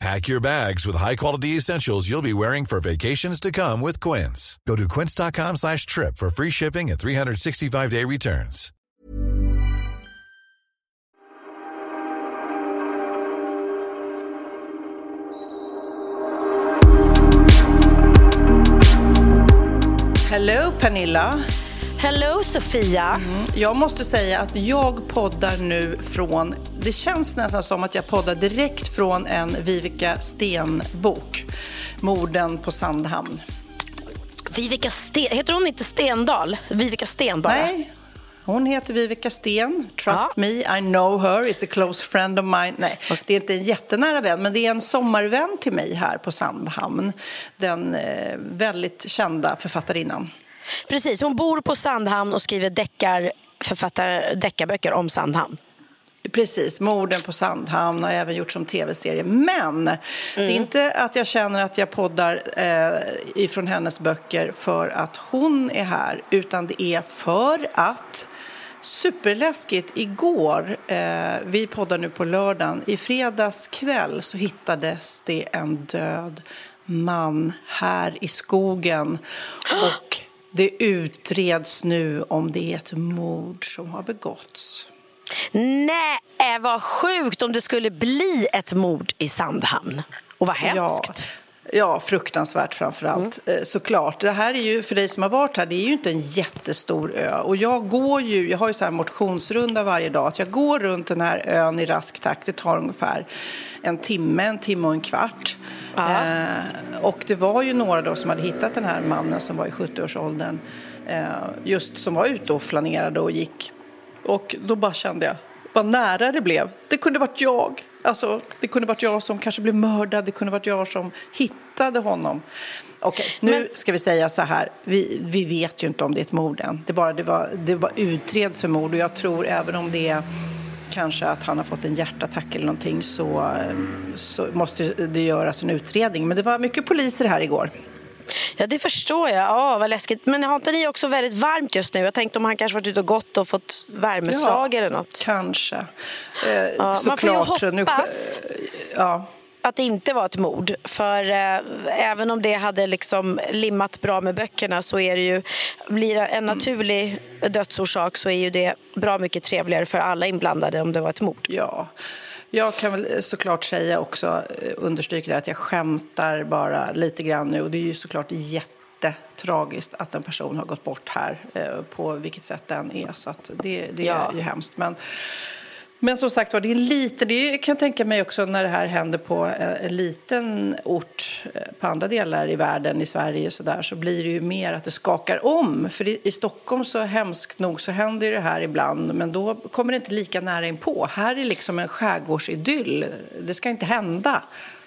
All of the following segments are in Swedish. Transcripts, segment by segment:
Pack your bags with high-quality essentials you'll be wearing for vacations to come with Quince. Go to quince.com slash trip for free shipping and 365-day returns. Hello Pernilla. Hello Sofia. Mm. Jag måste säga att jag poddar nu från, det känns nästan som att jag poddar direkt från en Vivica Sten-bok. Morden på Sandhamn. Vivica Sten, heter hon inte Stendal? Vivica Sten bara? Nej, hon heter Vivica Sten. Trust Ja. me, I know her, is a close friend of mine. Nej, det är inte en jättenära vän, men det är en sommarvän till mig här på Sandhamn. Den eh, väldigt kända författarinnan. Precis, hon bor på Sandhamn och skriver deckar, författar deckarböcker om Sandhamn. Precis, morden på Sandhamn har jag även gjort som tv-serie. Men det är inte att jag känner att jag poddar eh, ifrån hennes böcker för att hon är här, utan det är för att Superläskigt. Igår, eh, vi poddar nu på lördagen, i fredags kväll så hittades det en död man här i skogen. Och det utreds nu om det är ett mord som har begåtts. Nej, vad sjukt om det skulle bli ett mord i Sandhamn. Och vad hemskt. Ja, ja fruktansvärt framför allt. Mm. Eh, Såklart. Det här är ju, för dig som har varit här, det är ju inte en jättestor ö. Och jag går ju, jag har ju så här motionsrunda varje dag. Jag går runt den här ön i rask takt. Det tar ungefär en timme, en timme och en kvart. Eh, och det var ju några då som hade hittat den här mannen som var i 70-årsåldern. Eh, just som var ute och flanerade och gick. Och då bara kände jag vad nära det blev. Det kunde varit jag. Alltså, det kunde varit jag som kanske blev mördad. Det kunde varit jag som hittade honom. Okej, nu Men- ska vi säga så här. Vi, vi vet ju inte om det är ett mord än. Det bara, det var, det var utreds för mord. Och jag tror även om det är kanske att han har fått en hjärtattack eller någonting så, eh, så måste det göras en utredning. Men det var mycket poliser här igår. Ja, det förstår jag. Ja, vad läskigt. Men har inte ni också väldigt varmt just nu? Jag tänkte om han kanske varit ute och gått och fått värmeslag eller något. Kanske. Eh, man får ju nu- hoppas. ja. att det inte var ett mord. För eh, även om det hade liksom limmat bra med böckerna så är det ju, blir det en naturlig dödsorsak så är ju det bra mycket trevligare för alla inblandade om det var ett mord. Ja. Jag kan väl såklart säga också, eh, understryka det, att jag skämtar bara lite grann nu. Och det är ju såklart jättetragiskt att en person har gått bort här, eh, på vilket sätt den är. Så det, det Ja. är ju hemskt. Men, men som sagt var, det är lite, det kan jag tänka mig också när det här händer på eh, en liten ort eh, på andra delar i världen, i Sverige så där, så blir det ju mer att det skakar om. För i, i Stockholm så hemskt nog så händer ju det här ibland, men då kommer det inte lika nära inpå. Här är liksom en skärgårdsidyll. Det ska inte hända.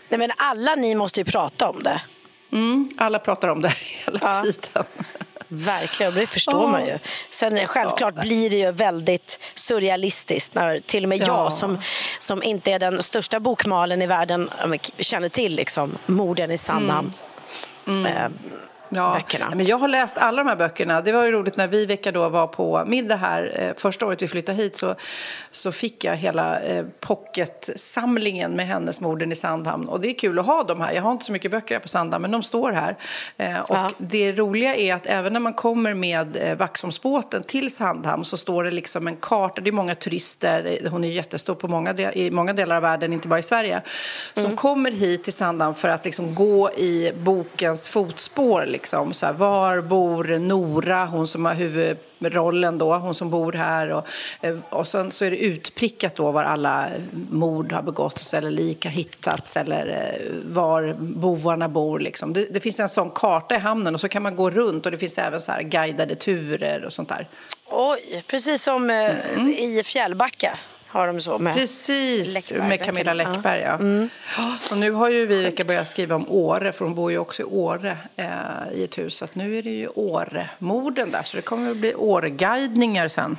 Nej, men alla ni måste ju prata om det. Mm, alla pratar om det hela Ja. tiden. Verkligen, det förstår Ja. man ju. Sen självklart blir det ju väldigt surrealistiskt när till och med Ja. jag som, som inte är den största bokmalen i världen känner till liksom, morden i Sandhamn. Eh, Ja, böckerna. Men jag har läst alla de här böckerna. Det var ju roligt när Viveka då var på middag här. Eh, första året vi flyttade hit så, så fick jag hela eh, pocketsamlingen med hennes Morden i Sandhamn. Och det är kul att ha dem här. Jag har inte så mycket böcker här på Sandhamn, men de står här. Eh, och Ja. det roliga är att även när man kommer med eh, Vaxholmsbåten till Sandhamn så står det liksom en karta. Det är många turister. Hon är jättestor på många del, i många delar av världen, inte bara i Sverige. Som kommer hit till Sandhamn för att liksom gå i bokens fotspår. Liksom. så här, var bor Nora, hon som har huvudrollen då, hon som bor här. Och, eh, och sen så är det utprickat då var alla mord har begåtts eller lik har hittats eller eh, var bovarna bor. Liksom. Det, det finns en sån karta i hamnen och så kan man gå runt och det finns även så här guidade turer och sånt där. Oj, precis som eh, Mm. i Fjällbacka har de så med Precis, Läckberg, med Camilla. Läckberg. Ja. Mm. Och nu har ju Viveka börjat skriva om Åre, för hon bor ju också i Åre eh, i ett hus. Så att nu är det ju Åre-morden där, så det kommer att bli Åre-guidningar sen.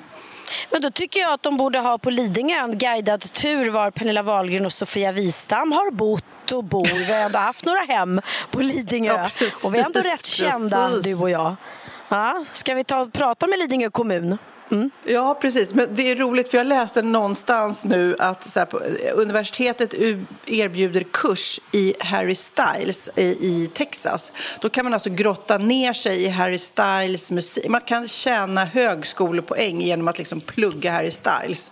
Men då tycker jag att de borde ha på Lidingö en guidad tur var Pernilla Wahlgren och Sofia Wistam har bott och bor. Vi har ändå haft några hem på Lidingö. Ja, precis, och vi är ändå rätt kända, precis. du och jag. Ja, ska vi ta och prata med Lidingö kommun? Ja, precis. Men det är roligt, för jag läste någonstans nu att här, på, universitetet erbjuder kurs i Harry Styles i, i Texas. Då kan man alltså grotta ner sig i Harry Styles musik. Man kan tjäna högskolepoäng genom att liksom plugga Harry Styles.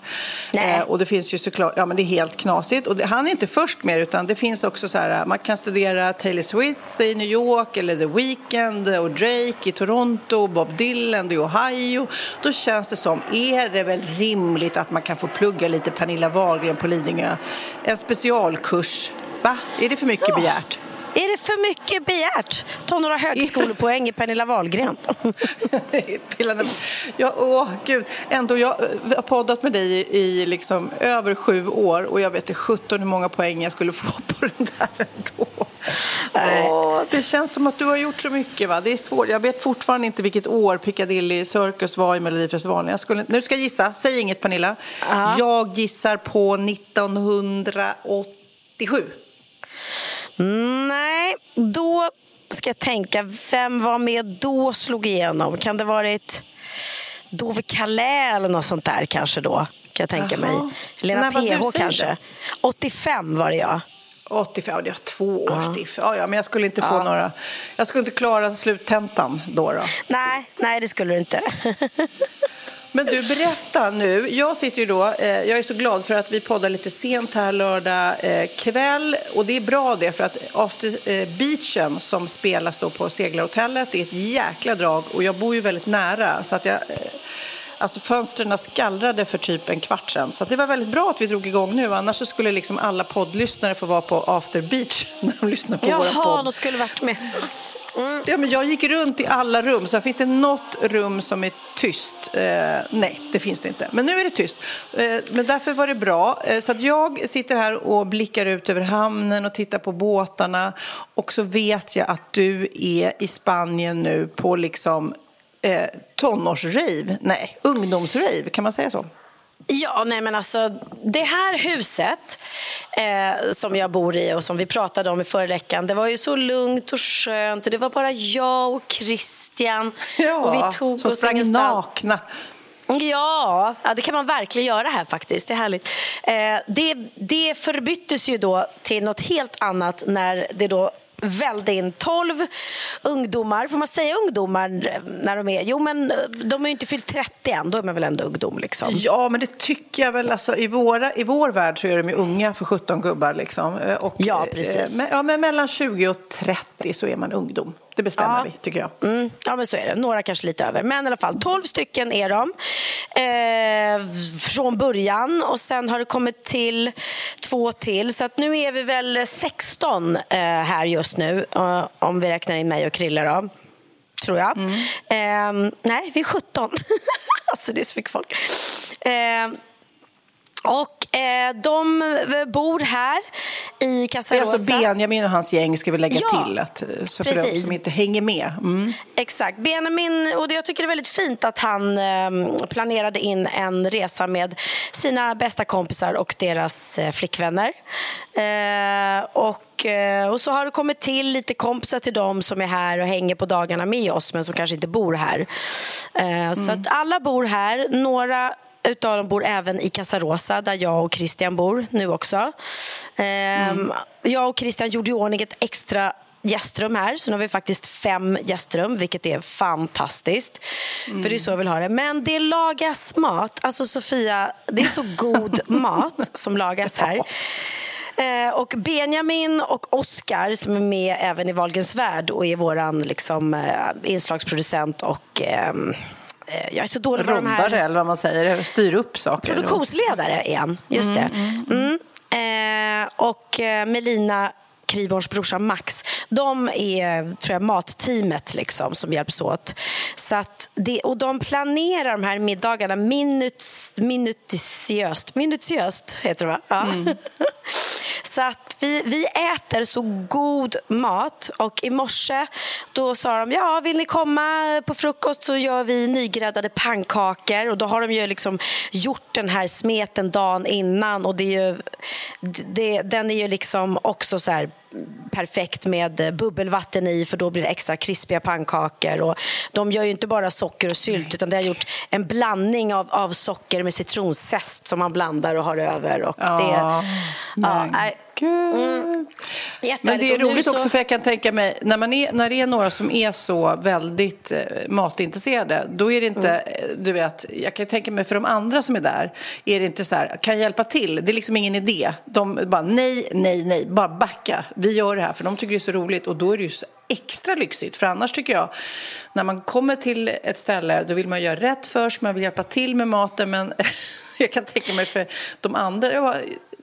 Eh, och det finns ju såklart, ja men det är helt knasigt. Och det, han är inte först med utan det finns också så här, man kan studera Taylor Swift i New York eller The Weeknd och Drake i Toronto, Bob Dylan i Ohio. Då känns det som, är det väl rimligt att man kan få plugga lite Pernilla Wahlgren på Lidingö? En specialkurs. Va? Är det för mycket Ja. begärt? Är det för mycket begärt? Ta några högskolepoäng i Pernilla Wahlgren. Ja, åh, gud. Ändå, jag har poddat med dig i, i liksom över sju år och jag vet inte 17 hur många poäng jag skulle få på den där ändå. Åh, det känns som att du har gjort så mycket. Va? Det är svårt. Jag vet fortfarande inte vilket år Piccadilly Circus var i Melodifestivalen. Jag skulle, nu ska jag gissa. Säg inget, Pernilla. Ja. Jag gissar på 1987. Nej, då ska jag tänka. Vem var med då slog igenom? Kan det varit Dove Calais eller något sånt där kanske då? Kan jag tänka Jaha. mig. Lena var PH kanske. det. 85 var det jag. 85, det är två års diff. Ja, ja, men jag skulle inte få några... Jag skulle inte klara sluttentan då. då. Nej, nej det skulle du inte. Men du, berätta nu. Jag sitter ju då, eh, jag är så glad för att vi poddar lite sent här lördag eh, kväll. Och det är bra det, för att After eh, Beachen som spelas då på Seglarhotellet är ett jäkla drag. Och jag bor ju väldigt nära, så att jag... Eh, Alltså fönstren skallrade för typ en kvart sedan. Så det var väldigt bra att vi drog igång nu. Annars skulle liksom alla poddlyssnare få vara på After Beach när de lyssnar på våra Jaha, podd. de skulle varit med. Ja, men jag gick runt i alla rum. Så finns det något rum som är tyst? Eh, nej, det finns det inte. Men nu är det tyst. Eh, men därför var det bra. Eh, så att jag sitter här och blickar ut över hamnen och tittar på båtarna. Och så vet jag att du är i Spanien nu på liksom eh, tonårsrave. Nej, ungdomsrave. Kan man säga så? Ja, nej men alltså det här huset eh, som jag bor i och som vi pratade om i förra veckan, det var ju så lugnt och skönt och det var bara jag och Christian och vi tog som oss sprang ingenstans. nakna. Ja, ja, det kan man verkligen göra här faktiskt. Det är härligt. Eh, det, det förbyttes ju då till något helt annat när det då välde in 12 ungdomar. Får man säga ungdomar när de är... Jo, men eh, de är ju inte fyllt 30 än. Då är man väl ändå ungdom liksom. Ja, men det tycker jag väl. Alltså, i, våra, I vår värld så är de ju unga för 17 gubbar. Liksom. Eh, Och, Ja, eh, precis. Men, ja, men mellan 20 och 30 så är man ungdom. Det bestämmer Ja. vi, tycker jag. Mm, ja, men så är det. Några kanske lite över. Men i alla fall, 12 stycken är de eh, från början. Och sen har det kommit till två till. Så att nu är vi väl 16 eh, här just nu. eh, om vi räknar in mig och Krille då. Tror jag. Eh, nej, vi är 17. alltså det är så mycket folk. Eh, och eh, de bor här i Det är Casarosa. alltså Benjamin och hans gäng ska vi lägga Ja, till. Att, eh, så för de precis. som inte hänger med. Mm. Exakt. Benjamin, och jag tycker det är väldigt fint att han eh, planerade in en resa med sina bästa kompisar och deras eh, flickvänner. Eh, och, eh, och så har det kommit till lite kompisar till dem som är här och hänger på dagarna med oss men som kanske inte bor här. Eh, Så att alla bor här. Några utav dem bor även i Casarosa där jag och Christian bor nu också. Ehm, Jag och Christian gjorde i ordning ett extra gästrum här. Så nu har vi faktiskt fem gästrum, vilket är fantastiskt. För det är så jag vill ha det. Men det lagas mat. Alltså Sofia, det är så god mat som lagas här. Eh, och Benjamin och Oskar som är med även i Wahlgrens värld och är vår liksom, eh, inslagsproducent och ehm, eh, jag är så dålig på de här... Roddare eller vad man säger, styr upp saker. Produktionsledare är han, just det. Mm. Eh, och eh, Melina Kriborns brorsa Max, de är tror jag, matteamet liksom, som hjälps åt. Så att det, och de planerar de här middagarna minutiöst. Minutiöst heter det, va? Ja. Så att vi, vi äter så god mat. Och i morse då sa de ja, vill ni komma på frukost så gör vi nygräddade pannkakor. Och då har de ju liksom gjort den här smeten dagen innan. Och det är ju, det, den är ju liksom också så här perfekt med bubbelvatten i för då blir det extra krispiga pannkakor. Och de gör ju inte bara socker och sylt utan det har gjort en blandning av, av socker med citronzest som man blandar och har över. Och Ja, det, ja, nej. Mm. Men det är roligt så- också för jag kan tänka mig när, man är, när det är några som är så väldigt eh, matintresserade då är det inte, Mm. du vet, jag kan tänka mig för de andra som är där är det inte så här, kan jag hjälpa till? Det är liksom ingen idé. De bara nej, nej, nej, bara backa. Vi gör det här för de tycker det är så roligt och då är det ju så extra lyxigt. För annars tycker jag, när man kommer till ett ställe då vill man göra rätt först, man vill hjälpa till med maten men jag kan tänka mig för de andra, jag,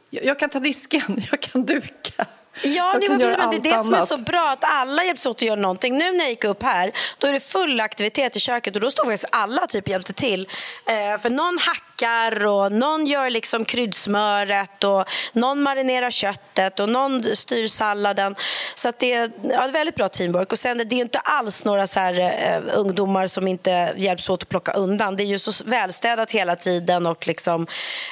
jag, jag kan ta disken, jag kan duka. Ja, Jag det, kan var precis, men det är det som är så bra, att alla hjälps åt att göra någonting. Nu när jag gick upp här, då är det full aktivitet i köket och då står faktiskt alla typ hjälpte till. Eh, för någon hackar och någon gör liksom kryddsmöret och någon marinerar köttet och någon styr salladen. Så det är ja, ett väldigt bra teamwork. Och sen det är inte alls några så här, eh, ungdomar som inte hjälps åt att plocka undan. Det är ju så välstädat hela tiden och liksom,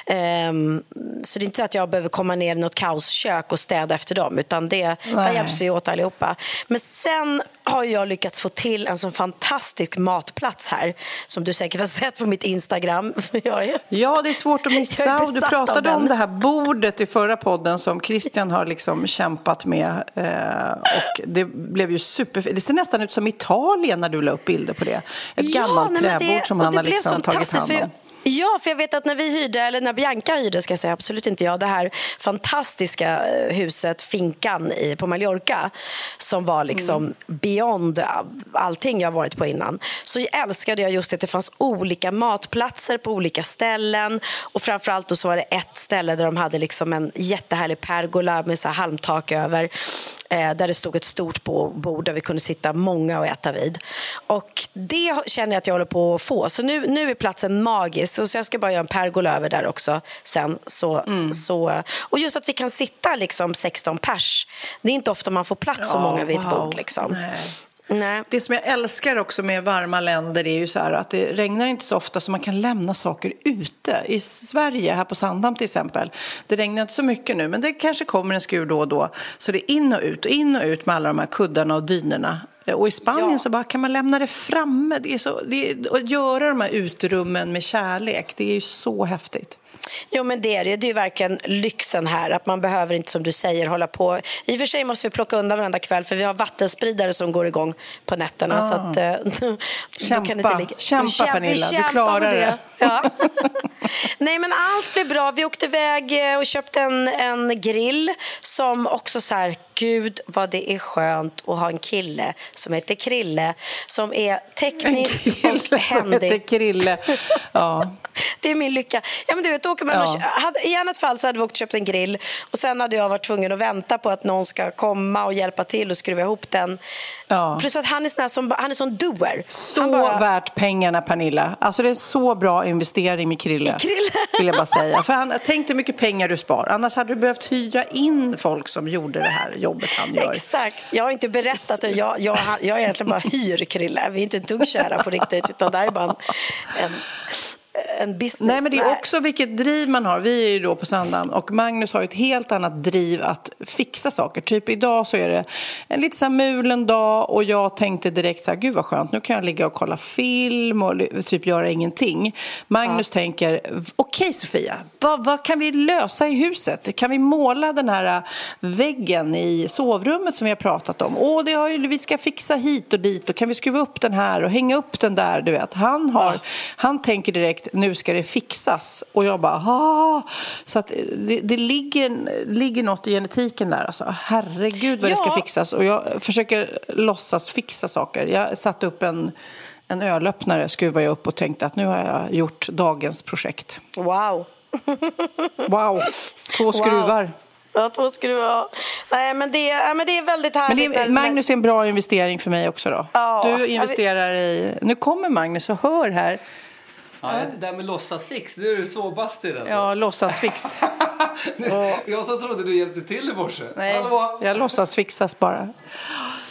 ehm, så det är inte så att jag behöver komma ner i något kaoskök och städa efter dem utan det, hjälps vi åt allihopa. Men sen har jag lyckats få till en sån fantastisk matplats här som du säkert har sett på mitt Instagram. Är... Ja, det är svårt att missa. Och du pratade om det här bordet i förra podden som Christian har liksom kämpat med. Eh, och det blev ju super... Det ser nästan ut som Italien när du la upp bilder på det. Ett gammalt nej, men träbord det- som han har liksom tagit hand för om. Ja, för jag vet att när vi hyrde, eller när Bianca hyrde, ska jag säga, absolut inte jag, det här fantastiska eh, huset, finkan i, på Mallorca, som var liksom Mm. beyond allting jag varit på innan. Så älskade jag just att det fanns olika matplatser på olika ställen och framförallt då så var det ett ställe där de hade liksom en jättehärlig pergola med så halmtak över eh, där det stod ett stort bo- bord där vi kunde sitta många och äta vid. Och det känner jag att jag håller på att få. Så nu, nu är platsen magisk. Och så jag ska bara göra en pergola över där också sen. Så, Mm. så, och just att vi kan sitta liksom 16 pers. Det är inte ofta man får plats så Ja, många vid ett wow. bord. Liksom. Nej. Nej. Det som jag älskar också med varma länder är ju så här att det regnar inte så ofta så man kan lämna saker ute. I Sverige, här på Sandhamn till exempel, det regnar inte så mycket nu men det kanske kommer en skur då och då. Så det är in och ut och in och ut med alla de här kuddarna och dynorna. Och i Spanien Ja. så bara kan man lämna det framme. Det är så, det är, och göra de här utrummen med kärlek, det är ju så häftigt. Jo, men det är det. Det är verkligen lyxen här. Att man behöver inte, som du säger, hålla på. I och för sig måste vi plocka undan varenda kväll för vi har vattenspridare som går igång på nätterna. Så att, eh, då Kämpa. kan inte ligga- Kämpa, Pernilla. vi Du klarar det. Ja. Nej, men allt blev bra. Vi åkte iväg eh, och köpte en, en grill som också så här, gud vad det är skönt att ha en kille som heter Krille som är teknisk och Kille som heter. Krille. Ja. Det är min lycka. Ja, men du vet, åker man Ja. och, hade, I annat fall så hade vi åkt och köpt en grill och sen hade jag varit tvungen att vänta på att någon ska komma och hjälpa till och skruva ihop den. Ja. Plus att han är sån som han är sån doer. Så bara, värt pengarna, Pernilla. Alltså det är en så bra investering med Krille. I Krille. Vill jag bara säga. För han, tänk hur mycket pengar du spar. Annars hade du behövt hyra in folk som gjorde det här jobbet han gör. Exakt. Jag har inte berättat det. Jag, jag, jag egentligen bara hyr Krille. Vi är inte ett dugg kära på riktigt. Utan det här är bara en, en, en business. Nej, men det är också vilket driv man har. Vi är ju då på Sandhamn och Magnus har ett helt annat driv att fixa saker. Typ idag så är det en lite så här mulen dag och jag tänkte direkt så här, gud vad skönt, nu kan jag ligga och kolla film och typ göra ingenting. Magnus tänker, okej Sofia, vad, vad kan vi lösa i huset? Kan vi måla den här väggen i sovrummet som vi har pratat om? Åh, det har ju, vi ska fixa hit och dit och kan vi skruva upp den här och hänga upp den där, du vet. Han, har, han tänker direkt, nu nu ska det fixas. Och jag bara, ah. Så att det, det ligger, ligger något i genetiken där. Alltså. Herregud vad Ja. det ska fixas. Och jag försöker låtsas fixa saker. Jag satte upp en, en ölöppnare, skruvade jag upp och tänkte att nu har jag gjort dagens projekt. Wow. Wow, två skruvar. Ja, två skruvar. Nej, men det, ja, men det är väldigt Men härligt. det, är- Magnus är en bra investering för mig också då. Ja. Du investerar i... Nu kommer Magnus och hör här. Ja, det där med låtsasfix, nu är du så bastid alltså. Ja, låtsasfix. Jag som trodde du hjälpte till i morse. Nej, Hallå? jag låtsas fixas bara.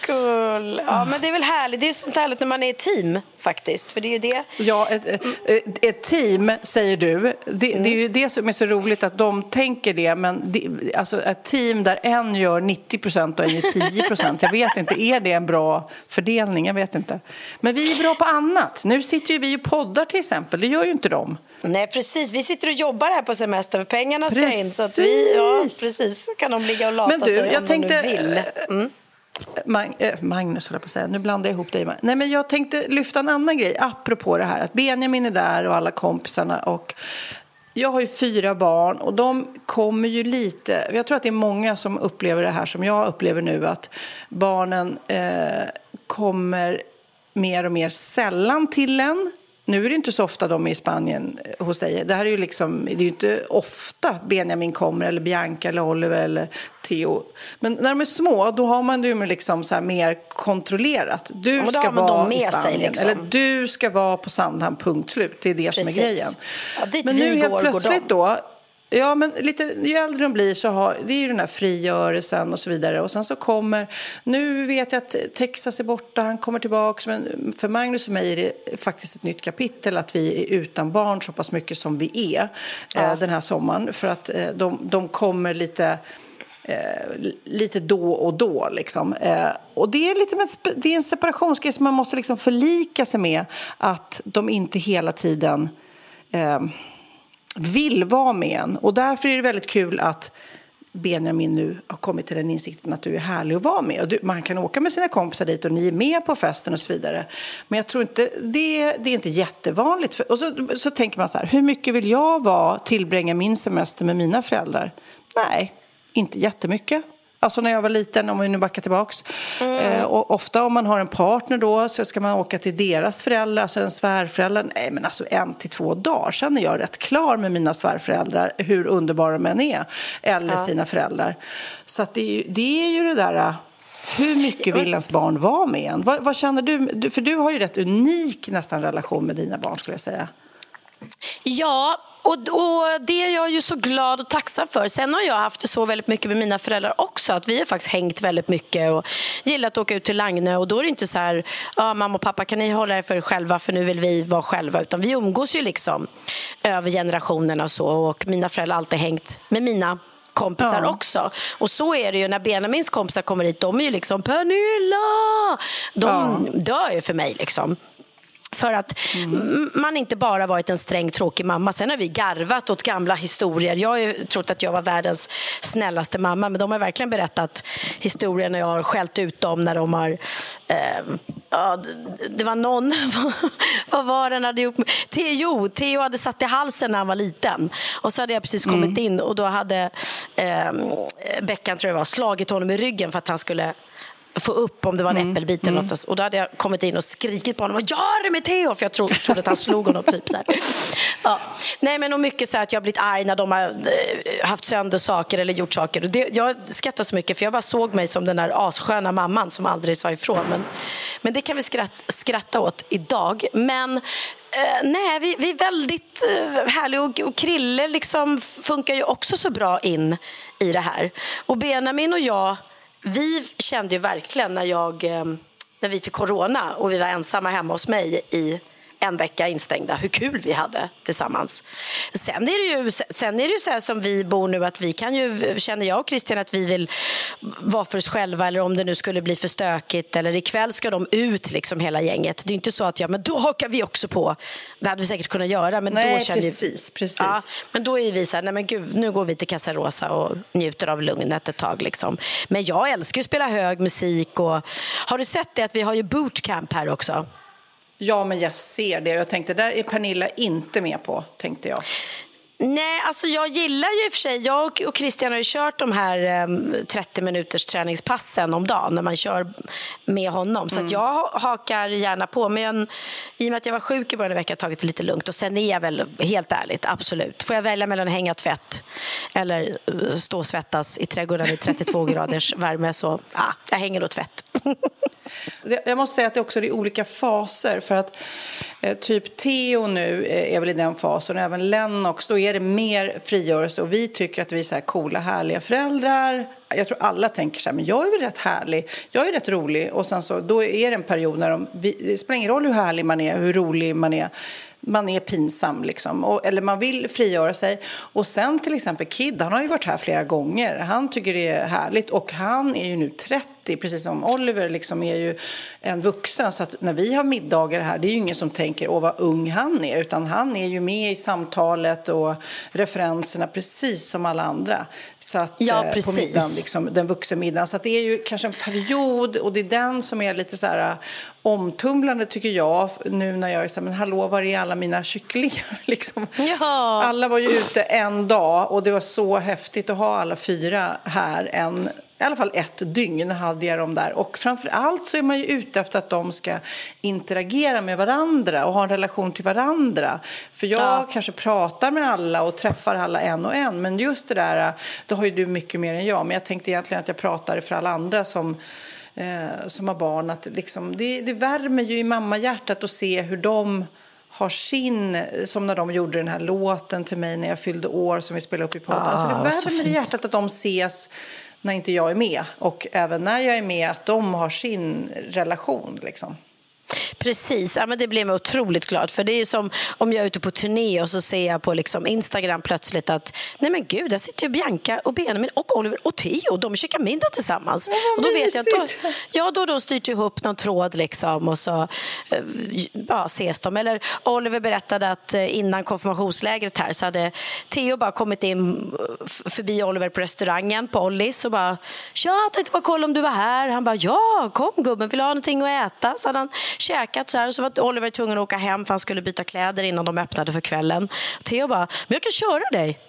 Kul. Ja, men det är väl härligt. Det är ju sånt härligt när man är ett team faktiskt. För det är ju det. Ja, ett, ett, ett team, säger du. Det, det är ju det som är så roligt att de tänker det. Men det, alltså ett team där en gör 90 procent och en gör 10 procent. Jag vet inte, är det en bra fördelning? Jag vet inte. Men vi är bra på annat. Nu sitter ju vi och poddar till exempel. Det gör ju inte de. Nej, precis. Vi sitter och jobbar här på semester för pengarna ska in. Så att vi, ja, Precis. precis. Kan de ligga och lata Men du, sig jag om tänkte- de nu vill. Mm. Mag äh, Magnus höll jag på att säga. Nu blandar jag ihop dig. med- Nej, men jag tänkte lyfta en annan grej apropå det här att Benjamin är där och alla kompisarna och jag har ju fyra barn och de kommer ju lite... Jag tror att det är många som upplever det här som jag upplever nu att barnen eh, kommer mer och mer sällan till en. Nu är det inte så ofta de är i Spanien eh, hos dig. Det här är ju liksom, det är ju inte ofta Benjamin kommer, eller Bianca, eller Oliver eller Theo. Men när de är små, då har man det ju liksom så mer kontrollerat. Du Ja, ska vara med i sig, Spanien, liksom. eller du ska vara på Sandhamn, punkt slut. Det är det som är Precis. grejen. Ja, Men nu helt går, går plötsligt de. då, Ja, men lite, ju äldre de blir så har det är ju den här frigörelsen och så vidare. Och sen så kommer, nu vet jag att Texas är borta, han kommer tillbaka. Men för Magnus och mig är det faktiskt ett nytt kapitel att vi är utan barn så pass mycket som vi är eh, den här sommaren. För att eh, de, de kommer lite eh, lite då och då. Liksom. Eh, och det är, lite med, det är en separationsgrej som man måste liksom förlika sig med. Att de inte hela tiden eh, vill vara med en. Och därför är det väldigt kul att Benjamin nu har kommit till den insikten att du är härlig att vara med. Och du, man kan åka med sina kompisar dit och ni är med på festen och så vidare. Men jag tror inte, det, det är inte jättevanligt. För, och så, så tänker man så här, hur mycket vill jag vara, tillbringa min semester med mina föräldrar? Nej, inte jättemycket. Alltså när jag var liten, om vi nu backar tillbaks. Eh, och ofta om man har en partner då så ska man åka till deras föräldrar, alltså en svärförälder. Nej men alltså en till två dagar, sen är jag rätt klar med mina svärföräldrar, hur underbara de än är. Eller sina föräldrar. Så det, är ju, det är ju det där, äh, hur mycket vill ens barn vara med en? Vad, vad känner? Du- För du har ju rätt unik nästan relation med dina barn skulle jag säga. Ja, och, och det är jag ju så glad och tacksam för. Sen har jag haft det så väldigt mycket med mina föräldrar också. Att Vi har faktiskt hängt väldigt mycket och gillat att åka ut till Lagnö. Och då är det inte så här, ja, mamma och pappa kan ni hålla er för er själva för nu vill vi vara själva. Utan vi umgås ju liksom över generationerna och så. Och mina föräldrar har alltid hängt med mina kompisar Ja. också. Och så är det ju när Benjamins kompisar kommer hit. De är ju liksom Pernilla! De dör ju för mig liksom. För att m- man inte bara varit en sträng, tråkig mamma. Sen har vi garvat åt gamla historier. Jag har ju trott att jag var världens snällaste mamma men de har verkligen berättat historier när jag har skällt ut dem när de har... Eh, ja, det var någon... vad var det han hade gjort? med- Theo, Theo hade satt i halsen när han var liten. Och så hade jag precis kommit in och då hade eh, Beckan, tror jag var, slagit honom i ryggen för att han skulle få upp om det var en äppelbit eller något. Och då hade jag kommit in och skrikit på honom. Vad gör du med Theo? För jag tro, trodde att han slog honom. Typ, så här. Ja. Nej, men och mycket så här att jag har blivit arg när de har eh, haft sönder saker eller gjort saker. Det, jag skrattar så mycket för jag bara såg mig som den där assköna mamman som aldrig sa ifrån. Men, men det kan vi skratta, skratta åt idag. Men Eh, nej, vi, vi är väldigt eh, härliga och, och Krille liksom funkar ju också så bra in i det här. Och Benjamin och jag, vi kände ju verkligen när, jag, eh, när vi fick corona och vi var ensamma hemma hos mig i en vecka instängda, hur kul vi hade tillsammans. Sen är det ju, sen är det ju så här som vi bor nu att vi kan ju, känner jag och Christian att vi vill vara för oss själva eller om det nu skulle bli för stökigt eller ikväll ska de ut liksom hela gänget. Det är inte så att ja, men då hakar vi också på. Det hade vi säkert kunnat göra men Nej, då känner vi- precis, precis. Ja, men då är vi så här, nej men gud, nu går vi till Casa Rosa och njuter av lugnet ett tag. Liksom. Men jag älskar ju att spela hög musik och har du sett det att vi har ju bootcamp här också? Ja, men jag ser det. Jag tänkte, där är Pernilla inte med på, tänkte jag. Nej, alltså jag gillar ju i och för sig, jag och Christian har ju kört de här um, 30 minuters träningspassen om dagen när man kör med honom. Så mm. jag hakar gärna på. Men i och med att jag var sjuk i början av veckan har jag tagit det lite lugnt. Och sen är jag väl, helt ärligt, absolut. Får jag välja mellan att hänga tvätt eller uh, stå och svettas i trädgården i 32 graders värme så, ja, jag hänger nog tvätt. jag måste säga att det också är olika faser. För att eh, typ Theo nu eh, är väl i den fasen och även Lennox. Då är det mer frigörelse och vi tycker att vi är så här coola, härliga föräldrar. Jag tror alla tänker så här, men jag är väl rätt härlig. Jag är rätt rolig. Och sen så, då är det en period när de, det spelar ingen roll hur härlig man är, hur rolig man är man är pinsam, liksom. och, eller man vill frigöra sig. Och sen till exempel Kid, han har ju varit här flera gånger. Han tycker det är härligt och han är ju nu 30, precis som Oliver liksom är ju en vuxen. Så när vi har middagar här, det är ju ingen som tänker åh vad ung han är, utan han är ju med i samtalet och referenserna precis som alla andra. Så att, ja, eh, på middagen, liksom, den vuxenmiddagen. Så det är ju kanske en period och det är den som är lite så här omtumlande tycker jag nu när jag är så här, men hallå var är alla mina kycklingar liksom. Alla var ju ute en dag och det var så häftigt att ha alla fyra här en i alla fall ett dygn hade jag dem där. Och framför allt så är man ju ute efter att de ska interagera med varandra och ha en relation till varandra. För jag ja. kanske pratar med alla och träffar alla en och en. Men just det där, då har ju du mycket mer än jag. Men jag tänkte egentligen att jag pratar för alla andra som eh, som har barn. Att liksom, det, det värmer ju i mammahjärtat att se hur de har sin, som när de gjorde den här låten till mig när jag fyllde år som vi spelade upp i podden. Ah, alltså det värmer i hjärtat att de ses när inte jag är med och även när jag är med att de har sin relation. Liksom. Precis, ja, men det blir mig otroligt glad. För det är som om jag är ute på turné och så ser jag på liksom Instagram plötsligt att nej men gud, där sitter ju Bianca och Benjamin och Oliver och Theo. De käkar middag tillsammans. Och då vet jag då, ja, då har de styrt ihop någon tråd liksom och så eh, ja, ses de. Eller Oliver berättade att eh, innan konfirmationslägret här så hade Theo bara kommit in förbi Oliver på restaurangen på Ollis och bara “Tja, tänkte bara kolla om du var här”. Han bara “Ja, kom gubben, vill du ha någonting att äta?” Så hade han käkat så här. Så var Oliver tvungen att åka hem för han skulle byta kläder innan de öppnade för kvällen. Theo bara, men jag kan köra dig.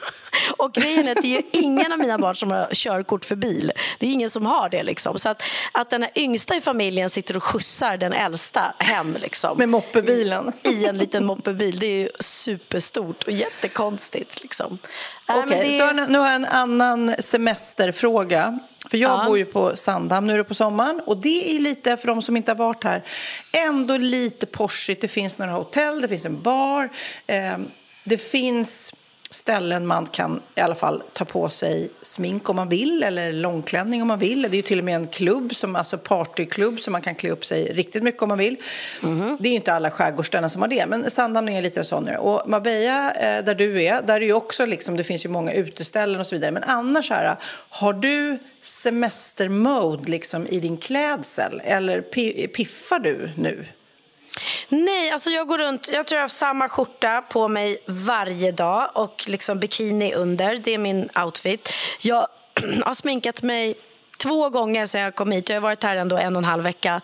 och grejen är att det är ingen av mina barn som har körkort för bil. Det är ingen som har det. Liksom. Så att, att den yngsta i familjen sitter och skjutsar den äldsta hem. Liksom, Med moppebilen. I, I en liten moppebil. Det är superstort och jättekonstigt. Liksom. Okej, okay, det... nu har jag en annan semesterfråga. För jag ja. bor ju på Sandhamn nu är det på sommaren och det är lite, för de som inte har varit här, ändå lite porsigt. Det finns några hotell, det finns en bar, eh, det finns ställen man kan i alla fall ta på sig smink om man vill eller långklänning om man vill. Det är ju till och med en klubb, som, alltså partyklubb som man kan klä upp sig riktigt mycket om man vill. Mm. Det är ju inte alla skärgårdsställen som har det, men Sandhamn är lite sån nu. Och Marbella, eh, där du är, där är ju också liksom, det finns ju många uteställen och så vidare. Men annars här, har du semestermode liksom i din klädsel eller piffar du nu? Nej, alltså jag går runt, jag tror jag har samma skjorta på mig varje dag och liksom bikini under. Det är min outfit. Jag har sminkat mig två gånger sedan jag kom hit. Jag har varit här ändå en och en halv vecka.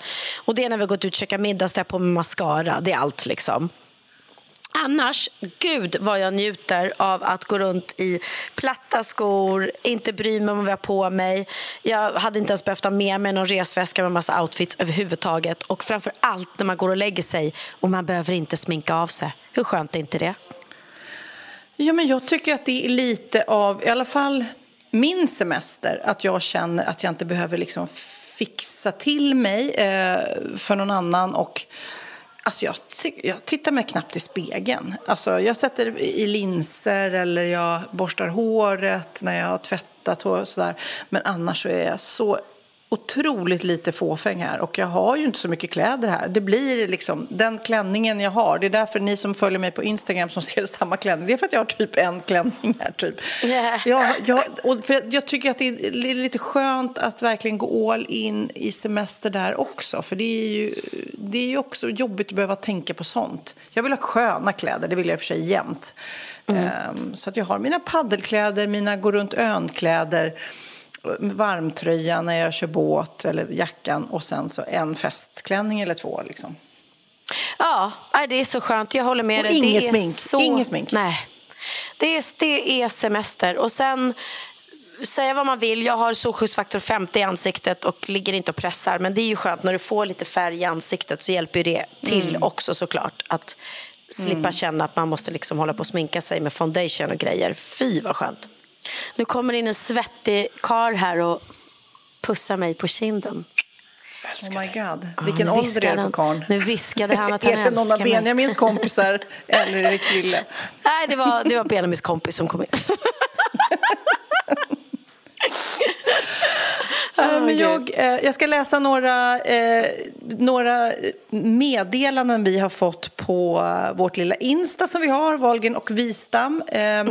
Och det är när vi har gått ut och käkat middag, så på mig mascara. Det är allt liksom. Annars, gud vad jag njuter av att gå runt i platta skor, inte bry mig om vad jag har på mig. Jag hade inte ens behövt ha med mig någon resväska med massa outfits överhuvudtaget. Och framför allt när man går och lägger sig och man behöver inte sminka av sig. Hur skönt är inte det? Ja, men jag tycker att det är lite av, i alla fall min semester, att jag känner att jag inte behöver liksom fixa till mig eh, för någon annan. och Alltså jag, jag tittar mig knappt i spegeln. Alltså jag sätter i linser eller jag borstar håret när jag har tvättat och sådär. Men annars så är jag så otroligt lite fåfäng här och jag har ju inte så mycket kläder här. Det blir liksom den klänningen jag har. Det är därför ni som följer mig på Instagram som ser samma klänning. Det är för att jag har typ en klänning här typ. Yeah. Jag, jag, och för jag tycker att det är lite skönt att verkligen gå all in i semester där också. För det är ju, det är ju också jobbigt att behöva tänka på sånt. Jag vill ha sköna kläder, det vill jag i och för sig jämt. Mm. Um, så att jag har mina paddelkläder, mina gå runt ön-kläder varmtröja när jag kör båt eller jackan och sen så en festklänning eller två. Liksom. Ja, det är så skönt. Jag håller med Och dig. inget smink. Så... Inget smink. Nej. Det är, det är semester. Och sen, säga vad man vill, jag har solskyddsfaktor 50 i ansiktet och ligger inte och pressar. Men det är ju skönt när du får lite färg i ansiktet så hjälper det till Mm. också såklart. Att slippa känna att man måste liksom hålla på och sminka sig med foundation och grejer. Fy vad skönt. Nu kommer in en svettig kar här och pussar mig på kinden. Oh my god. Vilken nu ålder är det på han- karln? Nu viskade han att han Är det någon av. Benjamins kompisar eller är det Krille? Nej, det var, det var Benjamins kompis som kom in. Eh, Men jag, eh, jag ska läsa några, eh, några meddelanden vi har fått på vårt lilla Insta som vi har, Valgen och Wistam. Eh,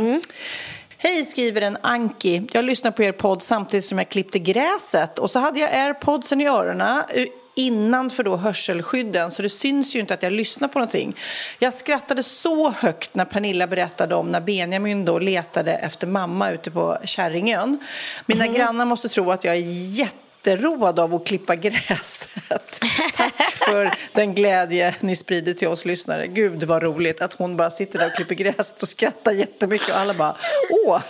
Hej, skriver en Anki. Jag lyssnar på er podd samtidigt som jag klippte gräset. Och så hade jag airpodsen i öronen eh, innanför då hörselskydden så det syns ju inte att jag lyssnar på någonting. Jag skrattade så högt när Pernilla berättade om när Benjamin då letade efter mamma ute på Kärringön. Mina grannar måste tro att jag är jätteroad av att klippa gräset. Tack för den glädje ni sprider till oss lyssnare. Gud vad roligt att hon bara sitter där och klipper gräset och skrattar jättemycket och alla bara åh,